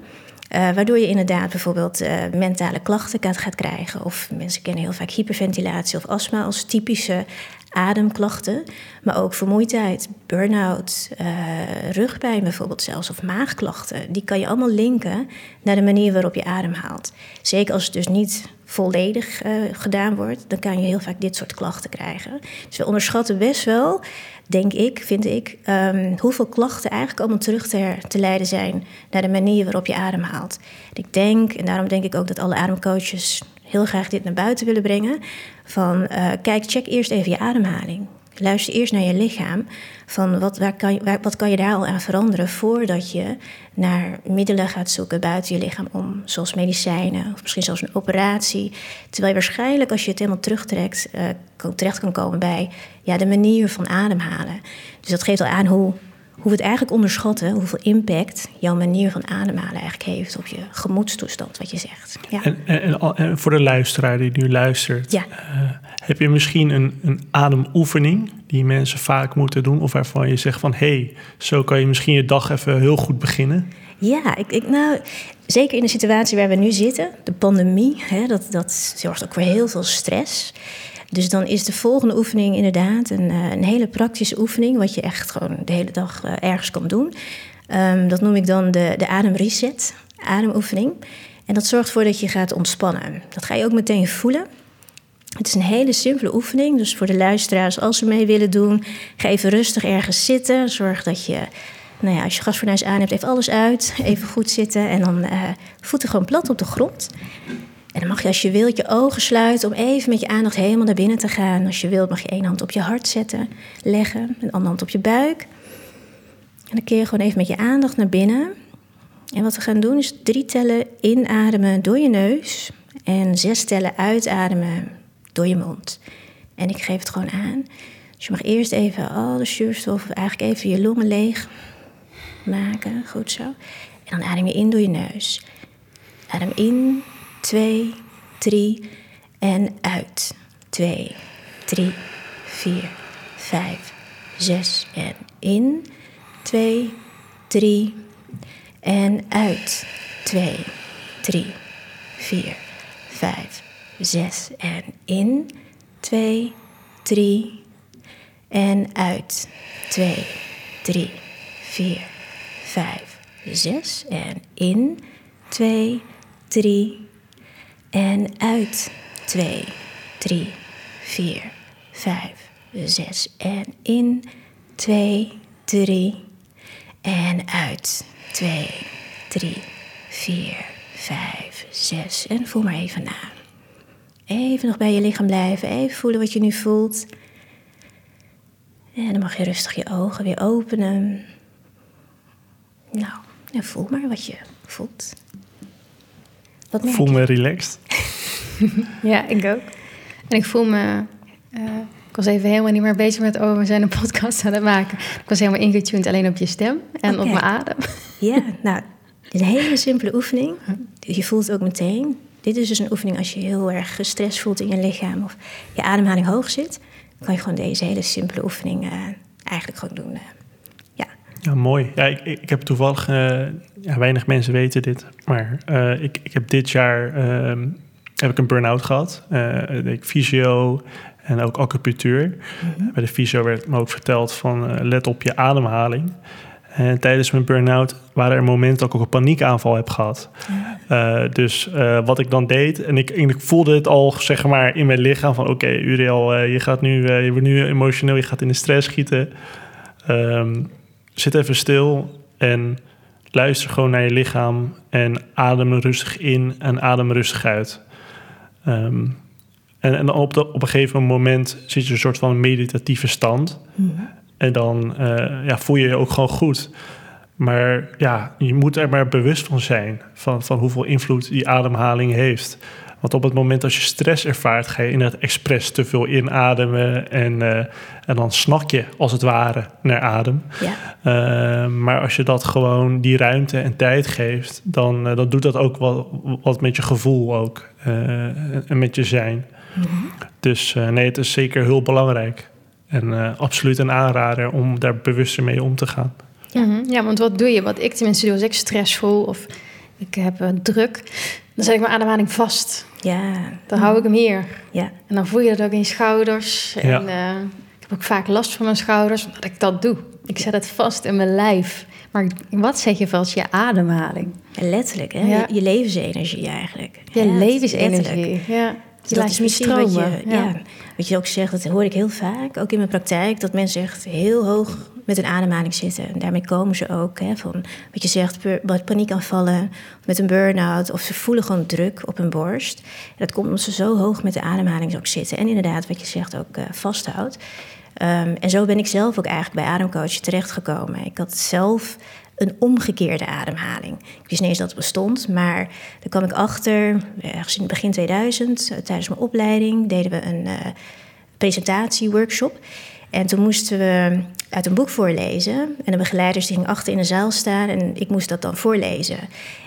Uh, waardoor je inderdaad bijvoorbeeld uh, mentale klachten gaat krijgen. Of mensen kennen heel vaak hyperventilatie of astma als typische ademklachten. Maar ook vermoeidheid, burn-out, uh, rugpijn bijvoorbeeld zelfs. Of maagklachten. Die kan je allemaal linken naar de manier waarop je ademhaalt. Zeker als het dus niet volledig gedaan wordt, dan kan je heel vaak dit soort klachten krijgen. Dus we onderschatten best wel denk ik, vind ik, um, hoeveel klachten eigenlijk allemaal terug te, leiden zijn naar de manier waarop je ademhaalt. Ik denk, en daarom denk ik ook dat alle ademcoaches heel graag dit naar buiten willen brengen, van uh, kijk, check eerst even je ademhaling. Luister eerst naar je lichaam. Van wat, waar kan wat kan je daar al aan veranderen voordat je naar middelen gaat zoeken buiten je lichaam om. Zoals medicijnen of misschien zelfs een operatie. Terwijl je waarschijnlijk als je het helemaal terugtrekt, uh, terecht kan komen bij ja, de manier van ademhalen. Dus dat geeft al aan hoe hoe we het eigenlijk onderschatten, hoeveel impact jouw manier van ademhalen eigenlijk heeft op je gemoedstoestand, wat je zegt. Ja. En, en, en, voor de luisteraar die nu luistert, ja. uh, heb je misschien een, een ademoefening die mensen vaak moeten doen, of waarvan je zegt van hé, hey, zo kan je misschien je dag even heel goed beginnen? Ja, ik, ik, nou, zeker in de situatie waar we nu zitten, de pandemie, hè, dat, dat zorgt ook voor heel veel stress. Dus dan is de volgende oefening inderdaad een, eh, een hele praktische oefening, wat je echt gewoon de hele dag eh, ergens kan doen. Um, dat noem ik dan de, de ademreset, ademoefening. En dat zorgt ervoor dat je gaat ontspannen. Dat ga je ook meteen voelen. Het is een hele simpele oefening. Dus voor de luisteraars, als ze mee willen doen, ga even rustig ergens zitten. Zorg dat je, nou ja, als je gasfornuis aan hebt, even alles uit. Even goed zitten en dan uh, voeten gewoon plat op de grond. En dan mag je als je wilt je ogen sluiten om even met je aandacht helemaal naar binnen te gaan. Als je wilt mag je één hand op je hart zetten, leggen, een andere hand op je buik. En dan keer je gewoon even met je aandacht naar binnen. En wat we gaan doen is drie tellen inademen door je neus en zes tellen uitademen door je mond. En ik geef het gewoon aan. Dus je mag eerst even alle zuurstof, eigenlijk even je longen leeg maken. Goed zo. En dan adem je in door je neus. Adem in 2, 3 en uit. 2, 3, vier, vijf, zes. En in, twee, drie. En uit, twee, drie, vier, vijf, zes. En in, twee, drie. En uit, twee, drie, vier, vijf, zes. En in, twee, drie. En uit, twee, drie, vier, vijf, zes. En in, twee, drie. En uit, twee, drie, vier, vijf, zes. En voel maar even na. Even nog bij je lichaam blijven. Even voelen wat je nu voelt. En dan mag je rustig je ogen weer openen. Nou, en voel maar wat je voelt. Wat voel me relaxed. ja, ik ook. En ik voel me... Uh, ik was even helemaal niet meer bezig met... oh, we zijn een podcast aan het maken. Ik was helemaal ingetuned alleen op je stem en op mijn adem. Ja, nou, een hele simpele oefening. Je voelt het ook meteen. Dit is dus een oefening als je heel erg gestrest voelt in je lichaam... of je ademhaling hoog zit. Dan kan je gewoon deze hele simpele oefening uh, eigenlijk gewoon doen. Uh, ja. mooi. Ja, ik, ik heb toevallig... ja, weinig mensen weten dit, maar ik, ik heb dit jaar... Ehm, heb ik een burn-out gehad. Uh, ik fysio en ook acupunctuur. Mhm. Bij de fysio werd me ook verteld van let op je ademhaling. En tijdens mijn burn-out waren er momenten dat ik ook een paniekaanval heb gehad. Uh, dus wat ik dan deed, en ik, ik, voelde het al zeg maar in mijn lichaam van... oké, okay, Uriel, je gaat nu, je wordt nu emotioneel, je gaat in de stress schieten. Um, zit even stil en luister gewoon naar je lichaam... en adem rustig in en adem rustig uit. Ehm, en, en op, de, op een gegeven moment zit je een soort van meditatieve stand. Mhm. En dan uh, ja, voel je je ook gewoon goed. Maar ja, je moet er maar bewust van zijn. Van, van hoeveel invloed die ademhaling heeft. Want op het moment als je stress ervaart, ga je inderdaad expres te veel inademen. En, uh, en dan snak je als het ware naar adem. Ja. Uh, maar als je dat gewoon die ruimte en tijd geeft, dan, uh, dan doet dat ook wat, wat met je gevoel ook. en met je zijn. Mm -hmm. Dus nee, het is zeker heel belangrijk. En absoluut een aanrader om daar bewuster mee om te gaan. Ja. Mm -hmm. ja, want wat doe je? Wat ik tenminste doe als ik stress voel of ik heb druk, dan zet ik mijn ademhaling vast. Ja. Dan hou ik hem hier. Ja. En dan voel je dat ook in je schouders. En ja. uh, ik heb ook vaak last van mijn schouders, omdat ik dat doe. Ik zet het vast in mijn lijf. Maar wat zeg je vast? Je ademhaling. Ja, letterlijk, hè? Ja. Je, je, levensenergie eigenlijk. Je levensenergie, ja. Je dat is misschien wat je, ja. wat je ook zegt, dat hoor ik heel vaak, ook in mijn praktijk, dat mensen echt heel hoog met hun ademhaling zitten. En daarmee komen ze ook, hè, van wat je zegt, paniekaanvallen, met een burn-out, of ze voelen gewoon druk op hun borst. En dat komt omdat ze zo hoog met de ademhaling ook zitten. En inderdaad, wat je zegt, ook uh, vasthoudt. Um, en zo ben ik zelf ook eigenlijk bij Ademcoach terechtgekomen. Ik had zelf een omgekeerde ademhaling. Ik wist niet eens dat het bestond, maar daar kwam ik achter, ergens in het begin 2000, tijdens mijn opleiding, deden we een uh, presentatieworkshop. En toen moesten we uit een boek voorlezen. En de begeleiders die gingen achter in de zaal staan en ik moest dat dan voorlezen.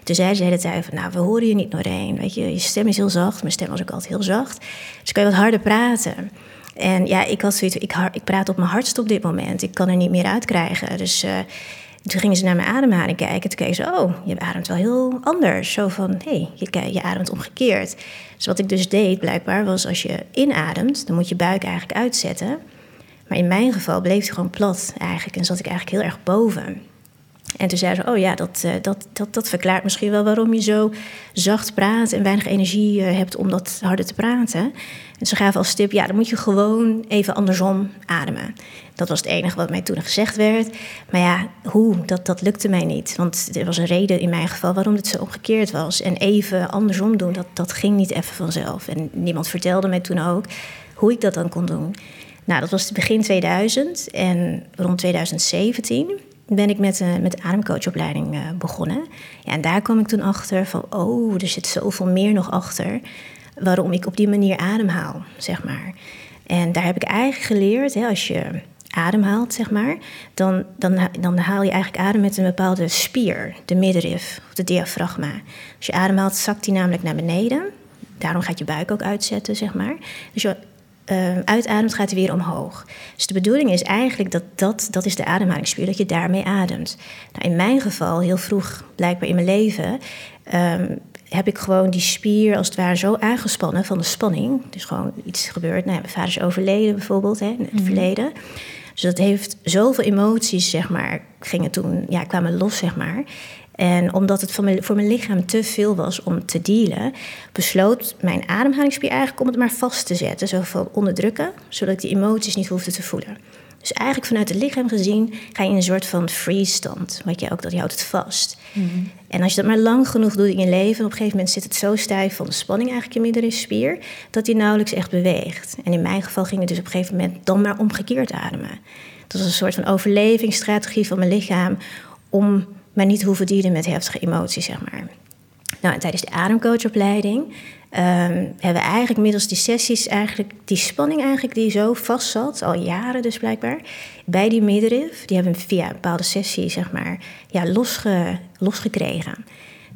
toen zei ze de hele tijd van, nou, we horen je niet, Noreen. Weet je, je stem is heel zacht. Mijn stem was ook altijd heel zacht. Dus kan je wat harder praten. En ja, ik had zoiets, ik, ik praat op mijn hardst op dit moment. Ik kan er niet meer uit krijgen. Dus... toen gingen ze naar mijn ademhaling kijken. Toen keken ze, oh, je ademt wel heel anders. Zo van, hé, hey, je, je ademt omgekeerd. Dus wat ik dus deed, blijkbaar, was als je inademt... dan moet je buik eigenlijk uitzetten. Maar in mijn geval bleef hij gewoon plat eigenlijk. En zat ik eigenlijk heel erg boven. En toen zei ze, oh ja, dat, uh, dat, dat, dat verklaart misschien wel waarom je zo zacht praat en weinig energie uh, hebt om dat harder te praten. En ze gaven als tip, ja, dan moet je gewoon even andersom ademen. Dat was het enige wat mij toen gezegd werd. Maar ja, hoe, dat, dat lukte mij niet. Want er was een reden in mijn geval waarom het zo omgekeerd was. En even andersom doen, dat, dat ging niet even vanzelf. En niemand vertelde mij toen ook hoe ik dat dan kon doen. Nou, dat was begin 2000 en rond 2017 ben ik met, uh, met de ademcoachopleiding uh, begonnen. Ja, en daar kwam ik toen achter van, oh, er zit zoveel meer nog achter waarom ik op die manier ademhaal, zeg maar. En daar heb ik eigenlijk geleerd, hè, als je ademhaalt, zeg maar, dan, dan, dan haal je eigenlijk adem met een bepaalde spier, de middenrif of de diafragma. Als je ademhaalt, zakt die namelijk naar beneden. Daarom gaat je buik ook uitzetten, zeg maar. Dus je uh, uitademt, gaat hij weer omhoog. Dus de bedoeling is eigenlijk dat dat, dat is de ademhalingsspier, dat je daarmee ademt. Nou, in mijn geval, heel vroeg blijkbaar in mijn leven, um, heb ik gewoon die spier als het ware zo aangespannen van de spanning. Dus gewoon iets gebeurd. Nou, mijn vader is overleden bijvoorbeeld hè, in het mhm. verleden. Dus dat heeft zoveel emoties, zeg maar, gingen toen, ja, kwamen los, zeg maar. En omdat het voor mijn, voor mijn lichaam te veel was om te dealen, besloot mijn ademhalingsspier eigenlijk om het maar vast te zetten. Zo van onderdrukken, zodat ik die emoties niet hoefde te voelen. Dus eigenlijk vanuit het lichaam gezien ga je in een soort van freeze stand. Wat je ook, dat je houdt het vast. Mhm. En als je dat maar lang genoeg doet in je leven, op een gegeven moment zit het zo stijf van de spanning eigenlijk in je spier, dat die nauwelijks echt beweegt. En in mijn geval ging het dus op een gegeven moment dan maar omgekeerd ademen. Dat was een soort van overlevingsstrategie van mijn lichaam om maar niet hoeven dealen met heftige emoties, zeg maar. Nou, en tijdens de ademcoachopleiding um, hebben we eigenlijk middels die sessies eigenlijk die spanning eigenlijk die zo vast zat, al jaren dus blijkbaar, bij die middenrif, die hebben we via een bepaalde sessie zeg maar ja, losge, losgekregen.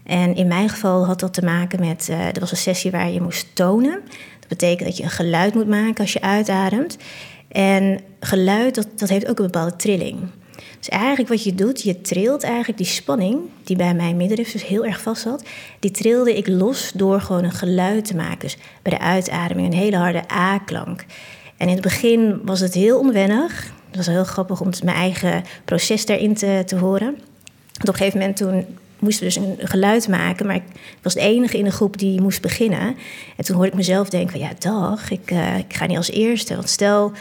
En in mijn geval had dat te maken met, uh, er was een sessie waar je moest tonen. Dat betekent dat je een geluid moet maken als je uitademt. En geluid, dat, dat heeft ook een bepaalde trilling. Dus eigenlijk wat je doet, je trilt eigenlijk die spanning, die bij mijn middenrif dus heel erg vast zat, die trilde ik los door gewoon een geluid te maken. Dus bij de uitademing een hele harde A-klank. En in het begin was het heel onwennig. Het was heel grappig om mijn eigen proces daarin te, te horen. Want op een gegeven moment toen moesten we dus een geluid maken, maar ik was de enige in de groep die moest beginnen. En toen hoorde ik mezelf denken ja, dag, ik, uh, ik ga niet als eerste. Want stel,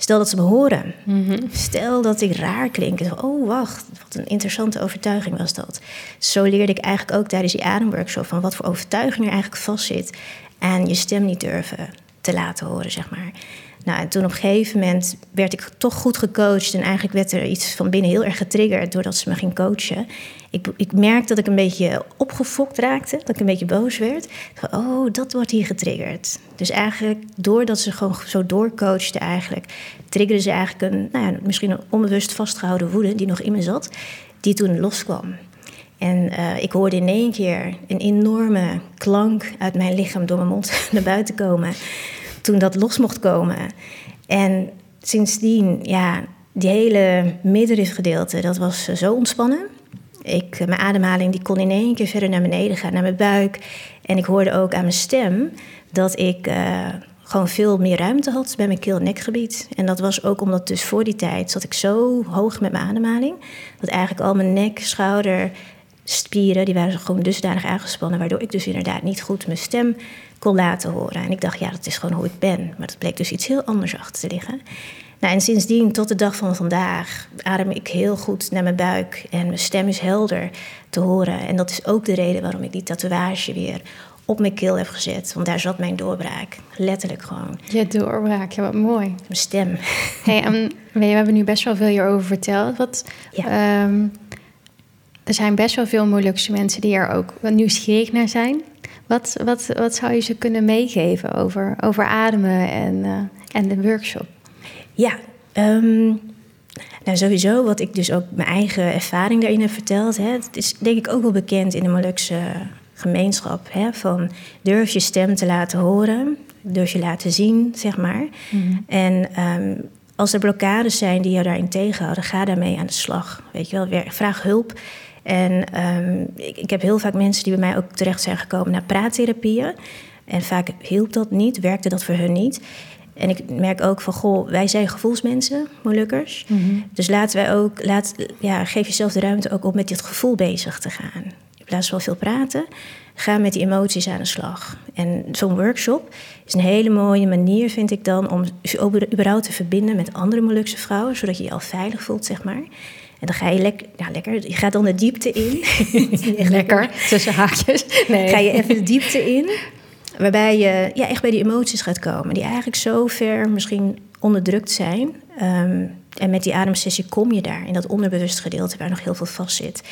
Stel dat ze me horen. Mhm. Stel dat ik raar klink. Oh, wacht, wat een interessante overtuiging was dat. Zo leerde ik eigenlijk ook tijdens die ademworkshop van wat voor overtuiging er eigenlijk vastzit aan je stem niet durven te laten horen, zeg maar. Nou, en toen op een gegeven moment werd ik toch goed gecoacht. En eigenlijk werd er iets van binnen heel erg getriggerd doordat ze me ging coachen. Ik, ik merkte dat ik een beetje opgefokt raakte, dat ik een beetje boos werd. Oh, dat wordt hier getriggerd. Dus eigenlijk, doordat ze gewoon zo doorcoachte eigenlijk, triggerde ze eigenlijk een, nou ja, misschien een onbewust vastgehouden woede die nog in me zat, die toen loskwam. En uh, ik hoorde in één keer een enorme klank uit mijn lichaam door mijn mond naar buiten komen toen dat los mocht komen. En sindsdien, ja, die hele middenrifgedeelte, dat was zo ontspannen. Ik, mijn ademhaling die kon in één keer verder naar beneden gaan, naar mijn buik. En ik hoorde ook aan mijn stem dat ik uh, gewoon veel meer ruimte had bij mijn keel-nekgebied. En dat was ook omdat dus voor die tijd zat ik zo hoog met mijn ademhaling... dat eigenlijk al mijn nek, schouder, spieren, die waren gewoon dusdanig aangespannen... waardoor ik dus inderdaad niet goed mijn stem kon laten horen. En ik dacht, ja, dat is gewoon hoe ik ben. Maar dat bleek dus iets heel anders achter te liggen. Nou, en sindsdien, tot de dag van vandaag, adem ik heel goed naar mijn buik. En mijn stem is helder te horen. En dat is ook de reden waarom ik die tatoeage weer op mijn keel heb gezet. Want daar zat mijn doorbraak. Letterlijk gewoon. Je doorbraak, ja, wat mooi. Mijn stem. Hey, we hebben nu best wel veel hierover verteld. Wat, ehm, er zijn best wel veel Molukse mensen die er ook nieuwsgierig naar zijn. Wat, wat, wat zou je ze kunnen meegeven over, over ademen en, uh, en de workshop? Ja, um, nou sowieso wat ik dus ook mijn eigen ervaring daarin heb verteld. Hè, het is denk ik ook wel bekend in de Molukse gemeenschap. Hè, van durf je stem te laten horen, durf je laten zien, zeg maar. Mhm. En um, als er blokkades zijn die jou daarin tegenhouden, ga daarmee aan de slag. Weet je wel, vraag hulp. En um, ik, ik, heb heel vaak mensen die bij mij ook terecht zijn gekomen naar praattherapieën. En vaak hielp dat niet, werkte dat voor hun niet. En ik merk ook van, goh, wij zijn gevoelsmensen, Molukkers. Mm Dus laten wij ook, laat, ja, geef jezelf de ruimte ook om met dit gevoel bezig te gaan. In plaats van veel praten, ga met die emoties aan de slag. En zo'n workshop is een hele mooie manier, vind ik dan, om überhaupt te verbinden met andere Molukse vrouwen, zodat je je al veilig voelt, zeg maar. En dan ga je lekker, ja, lekker, je gaat dan de diepte in. lekker, tussen haakjes. Nee. Ga je even de diepte in, waarbij je ja, echt bij die emoties gaat komen, die eigenlijk zo ver misschien onderdrukt zijn. Ehm, en met die ademsessie kom je daar, in dat onderbewust gedeelte waar nog heel veel vast zit.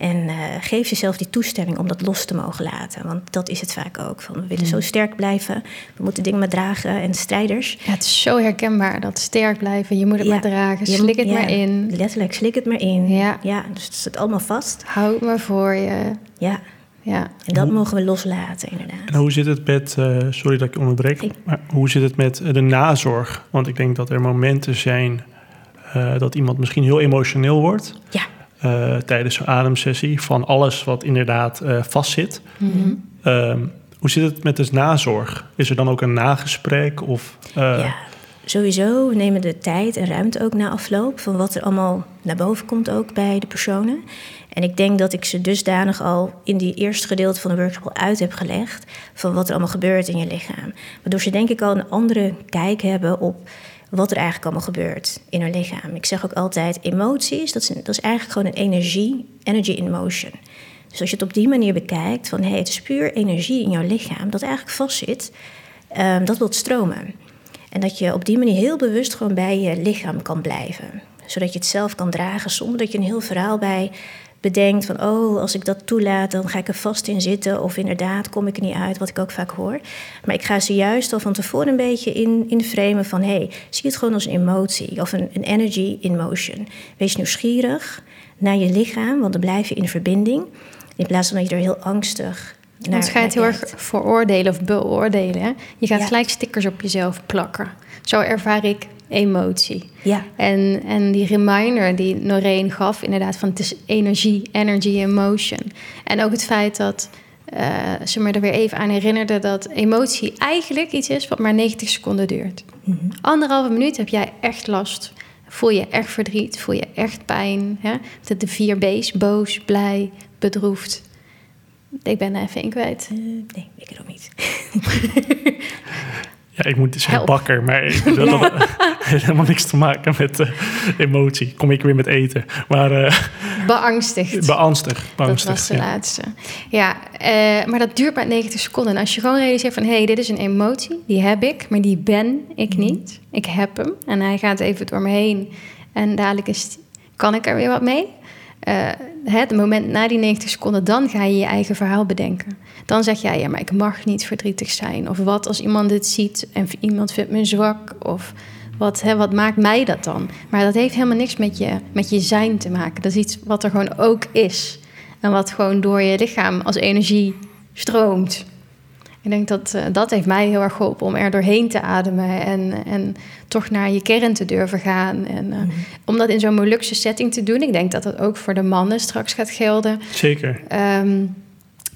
En uh, geef jezelf die toestemming om dat los te mogen laten. Want dat is het vaak ook. Van, we willen zo mm. sterk blijven. We moeten dingen maar dragen en strijders. Ja, het is zo herkenbaar dat sterk blijven. Je moet het maar dragen. Slik het maar in. Letterlijk, slik het maar in. Ja. ja dus het zit allemaal vast. Houd maar voor je. Ja. Ja. En dat mogen we loslaten, inderdaad. En hoe zit het met, uh, sorry dat ik onderbreek, Ik- maar hoe zit het met de nazorg? Want ik denk dat er momenten zijn eh, dat iemand misschien heel emotioneel wordt Ja. eh, tijdens zo'n ademsessie van alles wat inderdaad eh, vastzit. Mhm. Ehm, hoe zit het met de nazorg? Is er dan ook een nagesprek? Of, eh, ja, sowieso. We nemen de tijd en ruimte ook na afloop van wat er allemaal naar boven komt ook bij de personen. En ik denk dat ik ze dusdanig al in die eerste gedeelte van de workshop al uit heb gelegd van wat er allemaal gebeurt in je lichaam. Waardoor ze denk ik al een andere kijk hebben op wat er eigenlijk allemaal gebeurt in hun lichaam. Ik zeg ook altijd, emoties, dat is, dat is eigenlijk gewoon een energie, energy in motion. Dus als je het op die manier bekijkt, van hey, het is puur energie in jouw lichaam dat eigenlijk vastzit, ehm, dat wil stromen. En dat je op die manier heel bewust gewoon bij je lichaam kan blijven. Zodat je het zelf kan dragen zonder dat je een heel verhaal bij bedenkt van... oh, als ik dat toelaat, dan ga ik er vast in zitten... of inderdaad kom ik er niet uit, wat ik ook vaak hoor. Maar ik ga ze juist al van tevoren een beetje in, in framen van... hé, hey, zie het gewoon als een emotie of een, een energy in motion. Wees nieuwsgierig naar je lichaam, want dan blijf je in verbinding... in plaats van dat je er heel angstig naar Want ga je het heel erg veroordelen of beoordelen. Hè? Je gaat Ja. gelijk stickers op jezelf plakken. Zo ervaar ik emotie. Ja, En, en die reminder die Noreen gaf, inderdaad, van het is energie, energy in motion. En ook het feit dat eh, ze me er weer even aan herinnerde dat emotie eigenlijk iets is wat maar 90 seconden duurt. Mhm. Anderhalve minuut heb jij echt last. Voel je echt verdriet, voel je echt pijn. Hè? De, vier B's, boos, blij, bedroefd. Ik ben er even in kwijt. Eh, nee, ik ook niet. ja, ik moet zeggen bakker, maar ik, dat, dat heeft helemaal niks te maken met eh, emotie. Kom ik weer met eten. Maar eh Beangstigd. beangstig. Dat was de ja. laatste. Ja, eh, maar dat duurt maar 90 seconden. En als je gewoon realiseert van... hé, hey, dit is een emotie, die heb ik, maar die ben ik niet. Ik heb hem en hij gaat even door me heen. En dadelijk is kan ik er weer wat mee. Eh, het moment na die 90 seconden, dan ga je je eigen verhaal bedenken. Dan zeg jij, ja, maar ik mag niet verdrietig zijn. Of wat als iemand dit ziet en iemand vindt me zwak. Of wat, hè, wat maakt mij dat dan? Maar dat heeft helemaal niks met je, met je zijn te maken. Dat is iets wat er gewoon ook is. En wat gewoon door je lichaam als energie stroomt. Ik denk dat eh, dat heeft mij heel erg geholpen om er doorheen te ademen en, en toch naar je kern te durven gaan. En eh, om dat in zo'n Molukse setting te doen, ik denk dat dat ook voor de mannen straks gaat gelden. Zeker. Ehm,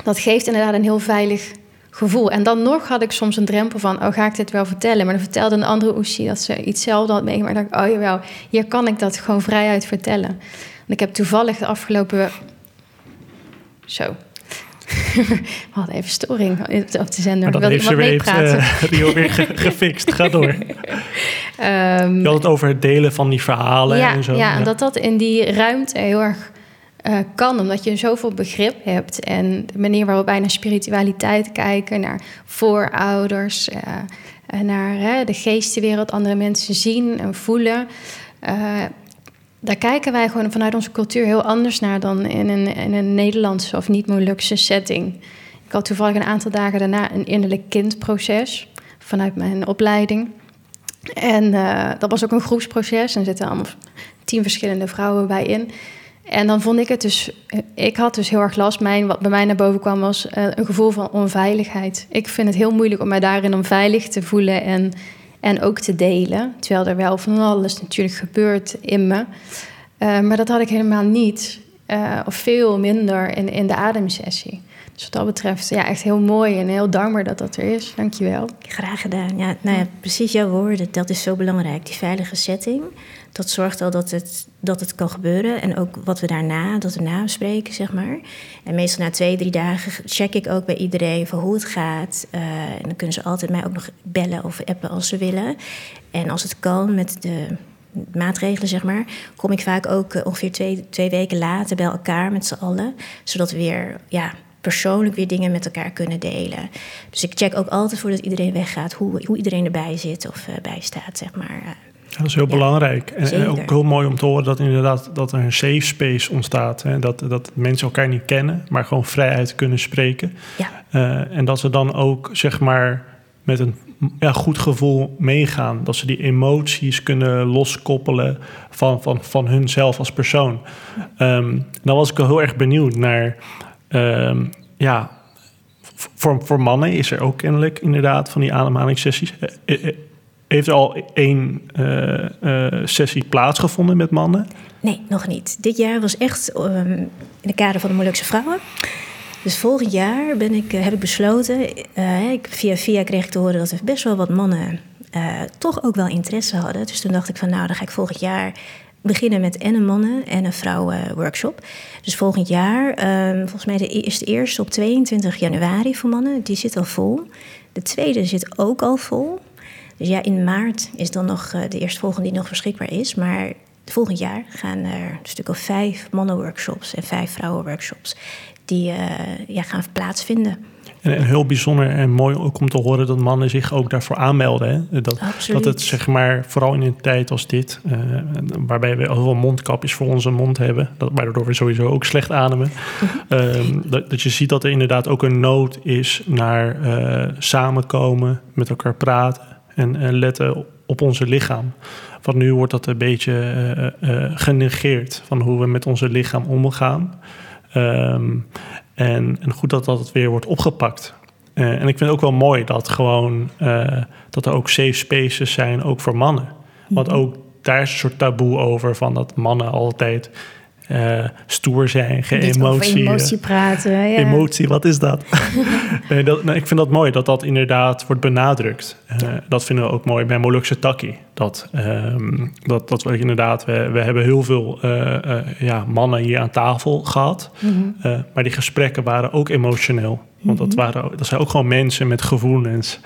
dat geeft inderdaad een heel veilig gevoel. En dan nog had ik soms een drempel van, oh, ga ik dit wel vertellen? Maar dan vertelde een andere Oesie dat ze iets zelf had meegemaakt. En dacht ik, oh jawel, hier kan ik dat gewoon vrijuit vertellen. En ik heb toevallig de afgelopen... Zo. We hadden even storing op de zender. Maar dat heeft ze weer, eh, Rio weer ge- gefixt. Ga door. Ehm, Je had het over het delen van die verhalen ja, en zo. Ja, en dat dat in die ruimte heel erg eh, kan, omdat je zoveel begrip hebt. En de manier waarop wij naar spiritualiteit kijken, naar voorouders, eh, naar de geestenwereld, andere mensen zien en voelen. Daar kijken wij gewoon vanuit onze cultuur heel anders naar dan in een, in een Nederlandse of niet-Molukse setting. Ik had toevallig een aantal dagen daarna een innerlijk kindproces vanuit mijn opleiding. En eh, dat was ook een groepsproces. En er zitten allemaal tien verschillende vrouwen bij in. En dan vond ik het dus... eh, Ik had dus heel erg last. Mijn, wat bij mij naar boven kwam was eh, een gevoel van onveiligheid. Ik vind het heel moeilijk om mij daarin onveilig te voelen en, en ook te delen. Terwijl er wel van alles natuurlijk gebeurt in me. Eh, maar dat had ik helemaal niet. eh, of veel minder in, in de ademsessie. Dus wat dat betreft, ja, echt heel mooi en heel dankbaar dat dat er is. Dankjewel. Graag gedaan. Ja, nou ja, precies jouw woorden. Dat is zo belangrijk. Die veilige setting. Dat zorgt al dat het, dat het kan gebeuren. En ook wat we daarna, dat we nabespreken, zeg maar. En meestal na twee, drie dagen check ik ook bij iedereen van hoe het gaat. Eh, en dan kunnen ze altijd mij ook nog bellen of appen als ze willen. En als het kan met de maatregelen, zeg maar, kom ik vaak ook eh, ongeveer twee, twee weken later bij elkaar met z'n allen. Zodat we weer, ja, persoonlijk weer dingen met elkaar kunnen delen. Dus ik check ook altijd voordat iedereen weggaat hoe, hoe iedereen erbij zit of eh, bij staat, zeg maar. Eh, Ja, dat is heel Ja, belangrijk. En, ook heel mooi om te horen dat inderdaad dat er een safe space ontstaat. Hè? Dat, dat mensen elkaar niet kennen, maar gewoon vrijheid kunnen spreken. ja, Eh, en dat ze dan ook, zeg maar, met een ja, goed gevoel meegaan. Dat ze die emoties kunnen loskoppelen van, van, van hunzelf als persoon. Ehm dan was ik wel heel erg benieuwd naar... ehm, ja, voor, voor mannen is er ook kennelijk inderdaad van die ademhalingssessies. Eh, eh, heeft er al één sessie plaatsgevonden met mannen? Nee, nog niet. Dit jaar was echt um, in de kader van de Molukse vrouwen. Dus volgend jaar ben ik, heb ik besloten, ik, via via kreeg ik te horen dat er best wel wat mannen toch ook wel interesse hadden. Dus toen dacht ik van nou, dan ga ik volgend jaar beginnen met en een mannen- en een vrouwenworkshop. Dus volgend jaar, um, volgens mij is de eerste op 22 januari voor mannen. Die zit al vol. De tweede zit ook al vol. Dus ja, in maart is dan nog uh, de eerstvolgende die nog beschikbaar is. Maar volgend jaar gaan er een stuk of vijf mannenworkshops en vijf vrouwenworkshops die uh, ja, gaan plaatsvinden. En, heel bijzonder en mooi ook om te horen dat mannen zich ook daarvoor aanmelden. Hè? Dat, dat het zeg maar, vooral in een tijd als dit, uh, waarbij we heel veel mondkapjes voor onze mond hebben, dat, waardoor we sowieso ook slecht ademen, uh, dat, dat, je ziet dat er inderdaad ook een nood is naar uh, samenkomen, met elkaar praten en, en letten op onze lichaam. Want nu wordt dat een beetje genegeerd van hoe we met onze lichaam omgaan. Um, en, en goed dat dat weer wordt opgepakt. En ik vind het ook wel mooi dat gewoon dat er ook safe spaces zijn, ook voor mannen. Want mhm. ook daar is een soort taboe over van dat mannen altijd uh, stoer zijn, geen emotie. emotie praten. Ja. Emotie, wat is dat? nee, dat nou, ik vind dat mooi dat dat inderdaad wordt benadrukt. Uh, dat vinden we ook mooi bij Molukse Taki. Dat, um, dat, dat we inderdaad, we, we hebben heel veel uh, ja, mannen hier aan tafel gehad. Mm -hmm. maar die gesprekken waren ook emotioneel. Want dat, mhm. waren, dat zijn ook gewoon mensen met gevoelens.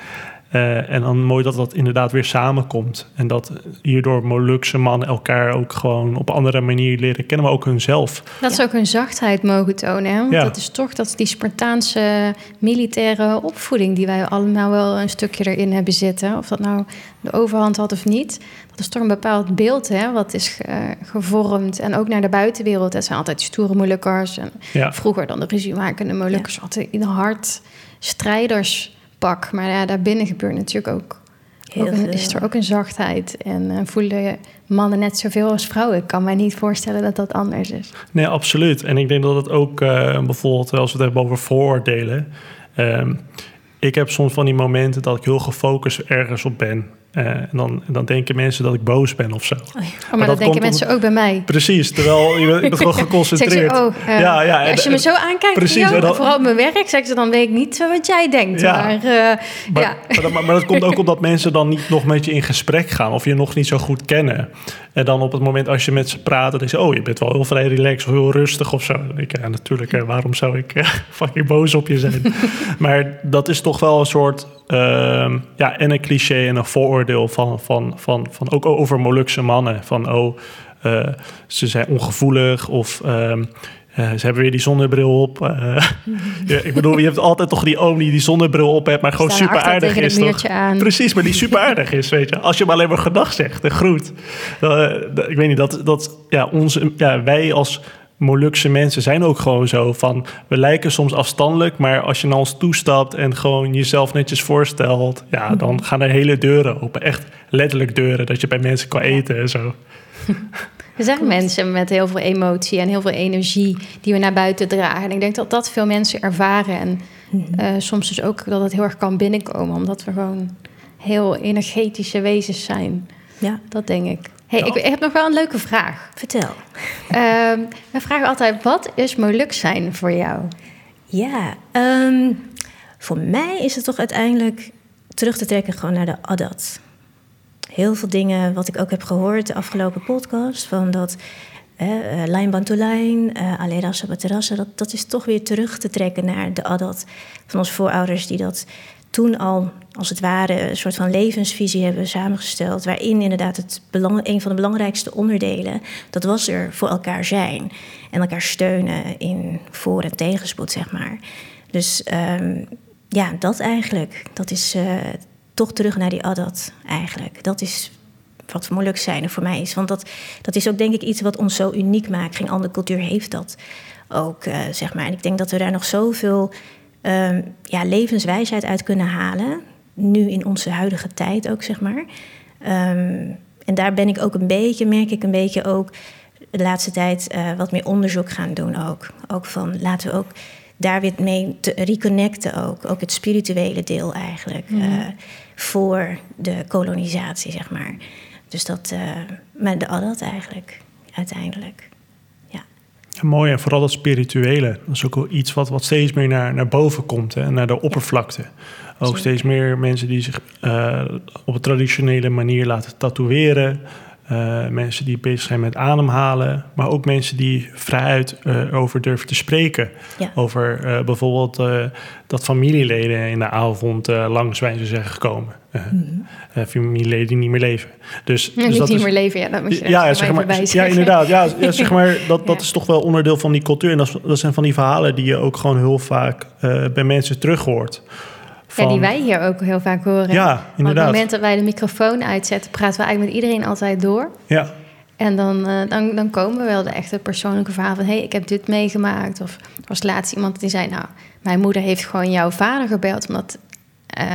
Uh, en dan mooi dat dat inderdaad weer samenkomt. En dat hierdoor Molukse mannen elkaar ook gewoon op een andere manier leren kennen, maar ook hunzelf. Dat ze ook hun zachtheid mogen tonen. Hè? Want ja. dat is toch dat die Spartaanse militaire opvoeding die wij allemaal wel een stukje erin hebben zitten. Of dat nou de overhand had of niet. Dat is toch een bepaald beeld hè, wat is uh, gevormd. En ook naar de buitenwereld. Dat zijn altijd stoere Molukkers. En ja. vroeger dan de ruziemakende Molukkers. Ja. Altijd in hart strijders pak. Maar ja, daarbinnen gebeurt natuurlijk ook. Heel ook een, is er ook een zachtheid en uh, voelen mannen net zoveel als vrouwen. Ik kan mij niet voorstellen dat dat anders is. Nee, absoluut. En ik denk dat het ook uh, bijvoorbeeld, als we het hebben over vooroordelen. Uh, ik heb soms van die momenten dat ik heel gefocust ergens op ben. Uh, en dan, dan denken mensen dat ik boos ben of zo. Oh, ja. oh maar, dat denken mensen ook bij mij. Precies, terwijl je bent gewoon geconcentreerd. oh, uh, ja, ja, als je me zo aankijkt, precies, dan, vooral op mijn werk, zeggen ze dan weet ik niet wat jij denkt. Ja. Maar, uh, maar, ja. maar, maar, dat komt ook omdat mensen dan niet nog met je in gesprek gaan of je nog niet zo goed kennen. En dan op het moment als je met ze praat, dan je, oh, je bent wel heel vrij relaxed of heel rustig of zo. Dan denk ik, ja, natuurlijk, waarom zou ik fucking boos op je zijn? maar dat is toch wel een soort uh, ja, en een cliché en een vooroordeel van, van, van, van ook over Molukse mannen. Van oh, uh, ze zijn ongevoelig of uh, uh, ze hebben weer die zonnebril op. ja, ik bedoel, je hebt altijd toch die oom die die zonnebril op hebt, maar gewoon super aardig is. Toch? Aan. Precies, maar die super aardig is, weet je. Als je hem alleen maar gedag zegt en groet. ik weet niet, dat, dat ja, onze, ja, wij als Molukse mensen zijn ook gewoon zo van... we lijken soms afstandelijk, maar als je naar ons toestapt... en gewoon jezelf netjes voorstelt... ja, dan mhm. gaan er hele deuren open. Echt letterlijk deuren, dat je bij mensen kan eten en zo. Er zijn mensen met heel veel emotie en heel veel energie... die we naar buiten dragen. En ik denk dat dat veel mensen ervaren. En uh, soms dus ook dat het heel erg kan binnenkomen... omdat we gewoon heel energetische wezens zijn. Ja. Dat denk ik. Hey, ik, heb nog wel een leuke vraag. Vertel. Um, we vragen altijd, wat is Moluk zijn voor jou? Ja, um, voor mij is het toch uiteindelijk terug te trekken gewoon naar de Adat. Heel veel dingen wat ik ook heb gehoord de afgelopen podcast, van dat uh, lijn bantolijn, uh, alera sabaterassa, dat, dat is toch weer terug te trekken naar de Adat van onze voorouders die dat toen al, als het ware, een soort van levensvisie hebben samengesteld. Waarin inderdaad het belang, een van de belangrijkste onderdelen, dat was er voor elkaar zijn. En elkaar steunen in voor- en tegenspoed, zeg maar. Dus um, ja, dat eigenlijk. Dat is uh, toch terug naar die adat eigenlijk. Dat is wat moeilijk zijn voor mij is. Want dat, dat is ook denk ik iets wat ons zo uniek maakt. Geen andere cultuur heeft dat ook, uh, zeg maar. En ik denk dat we daar nog zoveel um, ja, levenswijsheid uit kunnen halen. Nu in onze huidige tijd ook, zeg maar. Um, en daar ben ik ook een beetje, merk ik een beetje ook de laatste tijd uh, wat meer onderzoek gaan doen ook. Ook van laten we ook daar weer mee te reconnecten ook. Ook het spirituele deel eigenlijk. Mhm. eh, voor de kolonisatie, zeg maar. Dus dat, eh maar de adat eigenlijk, uiteindelijk. Ja. Mooi, en vooral dat spirituele. Dat is ook wel iets wat, wat steeds meer naar, naar boven komt hè, en naar de oppervlakte. Ook steeds meer mensen die zich eh, op een traditionele manier laten tatoeëren. Eh, mensen die bezig zijn met ademhalen. Maar ook mensen die vrijuit eh over durven te spreken. Ja. Over eh, bijvoorbeeld dat familieleden in de avond langs wijze zijn gekomen. Eh, familieleden die niet meer leven. Dus, Ja, dus niet, dat niet is, meer leven, ja, dat moet je ja, ja, zeg maar, ja, inderdaad. Ja, zeg maar, dat, dat is toch wel onderdeel van die cultuur. En dat, zijn van die verhalen die je ook gewoon heel vaak bij mensen terug hoort. Ja, die wij hier ook heel vaak horen. Ja, Op het inderdaad. moment dat wij de microfoon uitzetten, praten we eigenlijk met iedereen altijd door. Ja, En dan, eh, dan, dan komen wel de echte persoonlijke verhalen van... hé, hey, ik heb dit meegemaakt. Of er was laatst iemand die zei... nou, mijn moeder heeft gewoon jouw vader gebeld... omdat eh,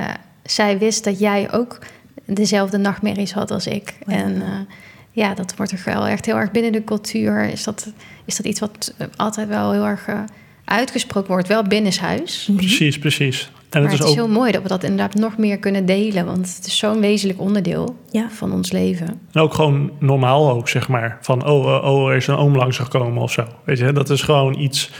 zij wist dat jij ook dezelfde nachtmerries had als ik. Oh ja. En eh, ja, dat wordt er wel echt heel erg binnen de cultuur... is dat, is dat iets wat altijd wel heel erg uitgesproken wordt. Wel binnenshuis. precies, precies. En Maar het is is ook heel mooi dat we dat inderdaad nog meer kunnen delen. Want het is zo'n wezenlijk onderdeel Ja. van ons leven. En ook gewoon normaal ook, zeg maar. Van, oh, eh, oh er is een oom langs gekomen of zo. Weet je, dat is gewoon iets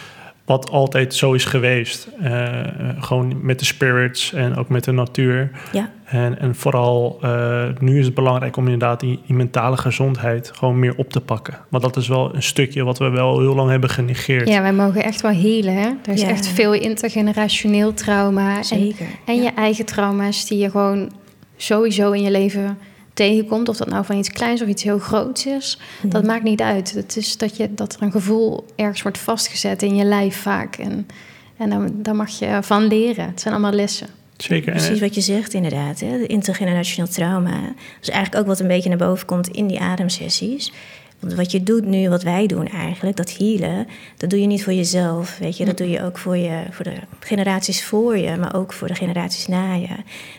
wat altijd zo is geweest. Eh, eh, gewoon met de spirits en ook met de natuur. Ja, En, en vooral uh, nu is het belangrijk om inderdaad die, die, mentale gezondheid gewoon meer op te pakken. Want dat is wel een stukje wat we wel heel lang hebben genegeerd. Ja, wij mogen echt wel helen. Hè? Er is Ja. echt veel intergenerationeel trauma. En, zeker. en ja. je eigen trauma's die je gewoon sowieso in je leven tegenkomt. Of dat nou van iets kleins of iets heel groots is. Dat Mhm. maakt niet uit. Het is dat, je, dat er een gevoel ergens wordt vastgezet in je lijf vaak. En, en dan, daar mag je van leren. Het zijn allemaal lessen. Zeker. Precies wat je zegt, inderdaad. Hè? De intergenerationeel trauma. Dat is eigenlijk ook wat een beetje naar boven komt in die ademsessies. Want wat je doet nu, wat wij doen eigenlijk, dat healen, dat doe je niet voor jezelf. Weet je, dat doe je ook voor, je, voor de generaties voor je, maar ook voor de generaties na je.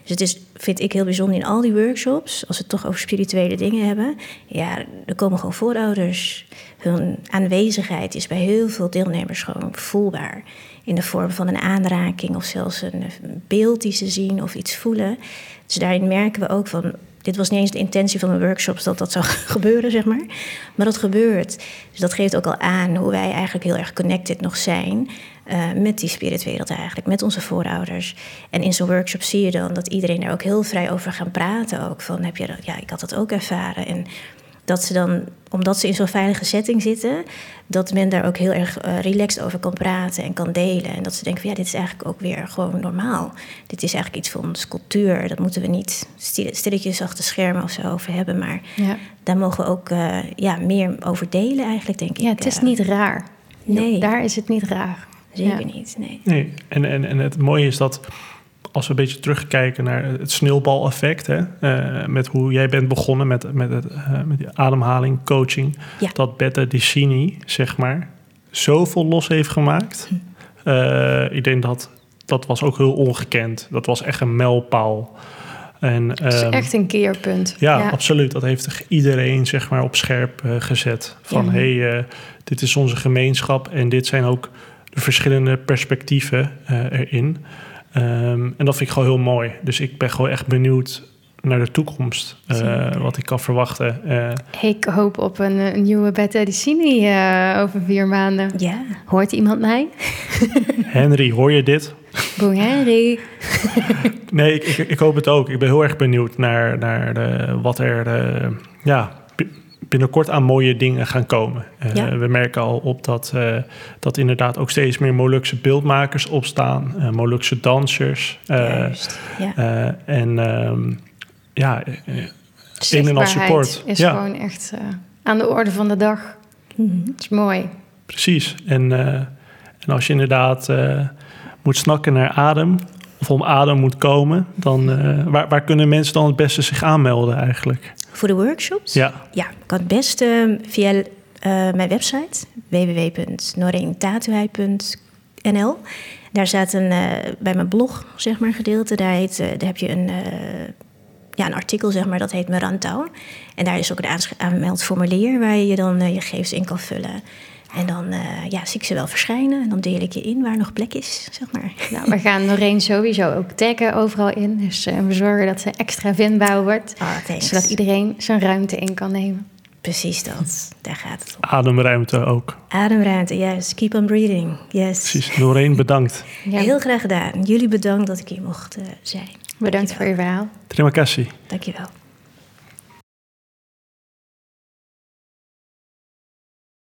Dus het is, vind ik heel bijzonder in al die workshops, als we het toch over spirituele dingen hebben. Ja, er komen gewoon voorouders. Hun aanwezigheid is bij heel veel deelnemers gewoon voelbaar. In de vorm van een aanraking of zelfs een beeld die ze zien of iets voelen. Dus daarin merken we ook van dit was niet eens de intentie van mijn workshops dat dat zou gebeuren, zeg maar. Maar dat gebeurt. Dus dat geeft ook al aan hoe wij eigenlijk heel erg connected nog zijn uh, met die spiritwereld eigenlijk, met onze voorouders. En in zo'n workshop zie je dan dat iedereen er ook heel vrij over gaan praten. Ook van, heb je dat? Ja, ik had dat ook ervaren. En dat ze dan, omdat ze in zo'n veilige setting zitten, dat men daar ook heel erg uh, relaxed over kan praten en kan delen. En dat ze denken van ja, dit is eigenlijk ook weer gewoon normaal. Dit is eigenlijk iets van onze cultuur. Dat moeten we niet stilletjes achter schermen of zo over hebben. Maar ja. daar mogen we ook uh, ja, meer over delen eigenlijk, denk ik. Ja, het is niet raar. Nee. Daar is het niet raar. Zeker ja. niet, nee. nee. En, en, en het mooie is dat als we een beetje terugkijken naar het sneeuwbaleffect, hè, uh, met hoe jij bent begonnen met, met, het, uh, met die ademhaling, coaching, ja. dat Betta Dicini, zeg maar, zoveel los heeft gemaakt. Hm. Uh, ik denk dat dat was ook heel ongekend. Dat was echt een mijlpaal. En, het is um, echt een keerpunt. Ja, ja, absoluut. Dat heeft iedereen zeg maar, op scherp gezet. Van Ja. hey, dit is onze gemeenschap en dit zijn ook de verschillende perspectieven erin. Um, en dat vind ik gewoon heel mooi. Dus ik ben gewoon echt benieuwd naar de toekomst. Uh, wat ik kan verwachten. Uh, ik hoop op een, een nieuwe Beta Edicini uh, over vier maanden. Ja. Hoort iemand mij? Henry, hoor je dit? Boe Henry. nee, ik, ik, ik, hoop het ook. Ik ben heel erg benieuwd naar, naar de, wat er ja, binnenkort aan mooie dingen gaan komen. Uh, Ja. We merken al op dat, uh, dat inderdaad ook steeds meer Molukse beeldmakers opstaan. Uh, Molukse dansers. Juist, ja. en um, ja, een en al support. is ja. gewoon echt uh, aan de orde van de dag. Mm -hmm. Dat is mooi. Precies. En, uh, en als je inderdaad uh, moet snakken naar adem, of om adem moet komen, dan uh, waar, waar, kunnen mensen dan het beste zich aanmelden eigenlijk? Voor de workshops? Ja. Ja, kan het beste via uh, mijn website www.noreentatouhij.nl. Daar staat een, uh, bij mijn blog, zeg maar, gedeelte, daar, heet, uh, daar heb je een, ja, een artikel, zeg maar, dat heet Merantau. En daar is ook een aanmeldformulier waar je dan je gegevens in kan vullen. En dan uh, ja, zie ik ze wel verschijnen en dan deel ik je in waar nog plek is, zeg maar. Nou, we gaan Noreen sowieso ook taggen overal in. Dus uh, we zorgen dat ze extra vindbaar wordt. Oh, zodat iedereen zijn ruimte in kan nemen. Precies dat, daar gaat het om. Ademruimte ook. Ademruimte, yes. Keep on breathing, yes. Precies, Noreen bedankt. Ja. Heel graag gedaan. Jullie bedankt dat ik hier mocht uh, zijn. Bedankt voor je verhaal. Terima kasih. Dankjewel.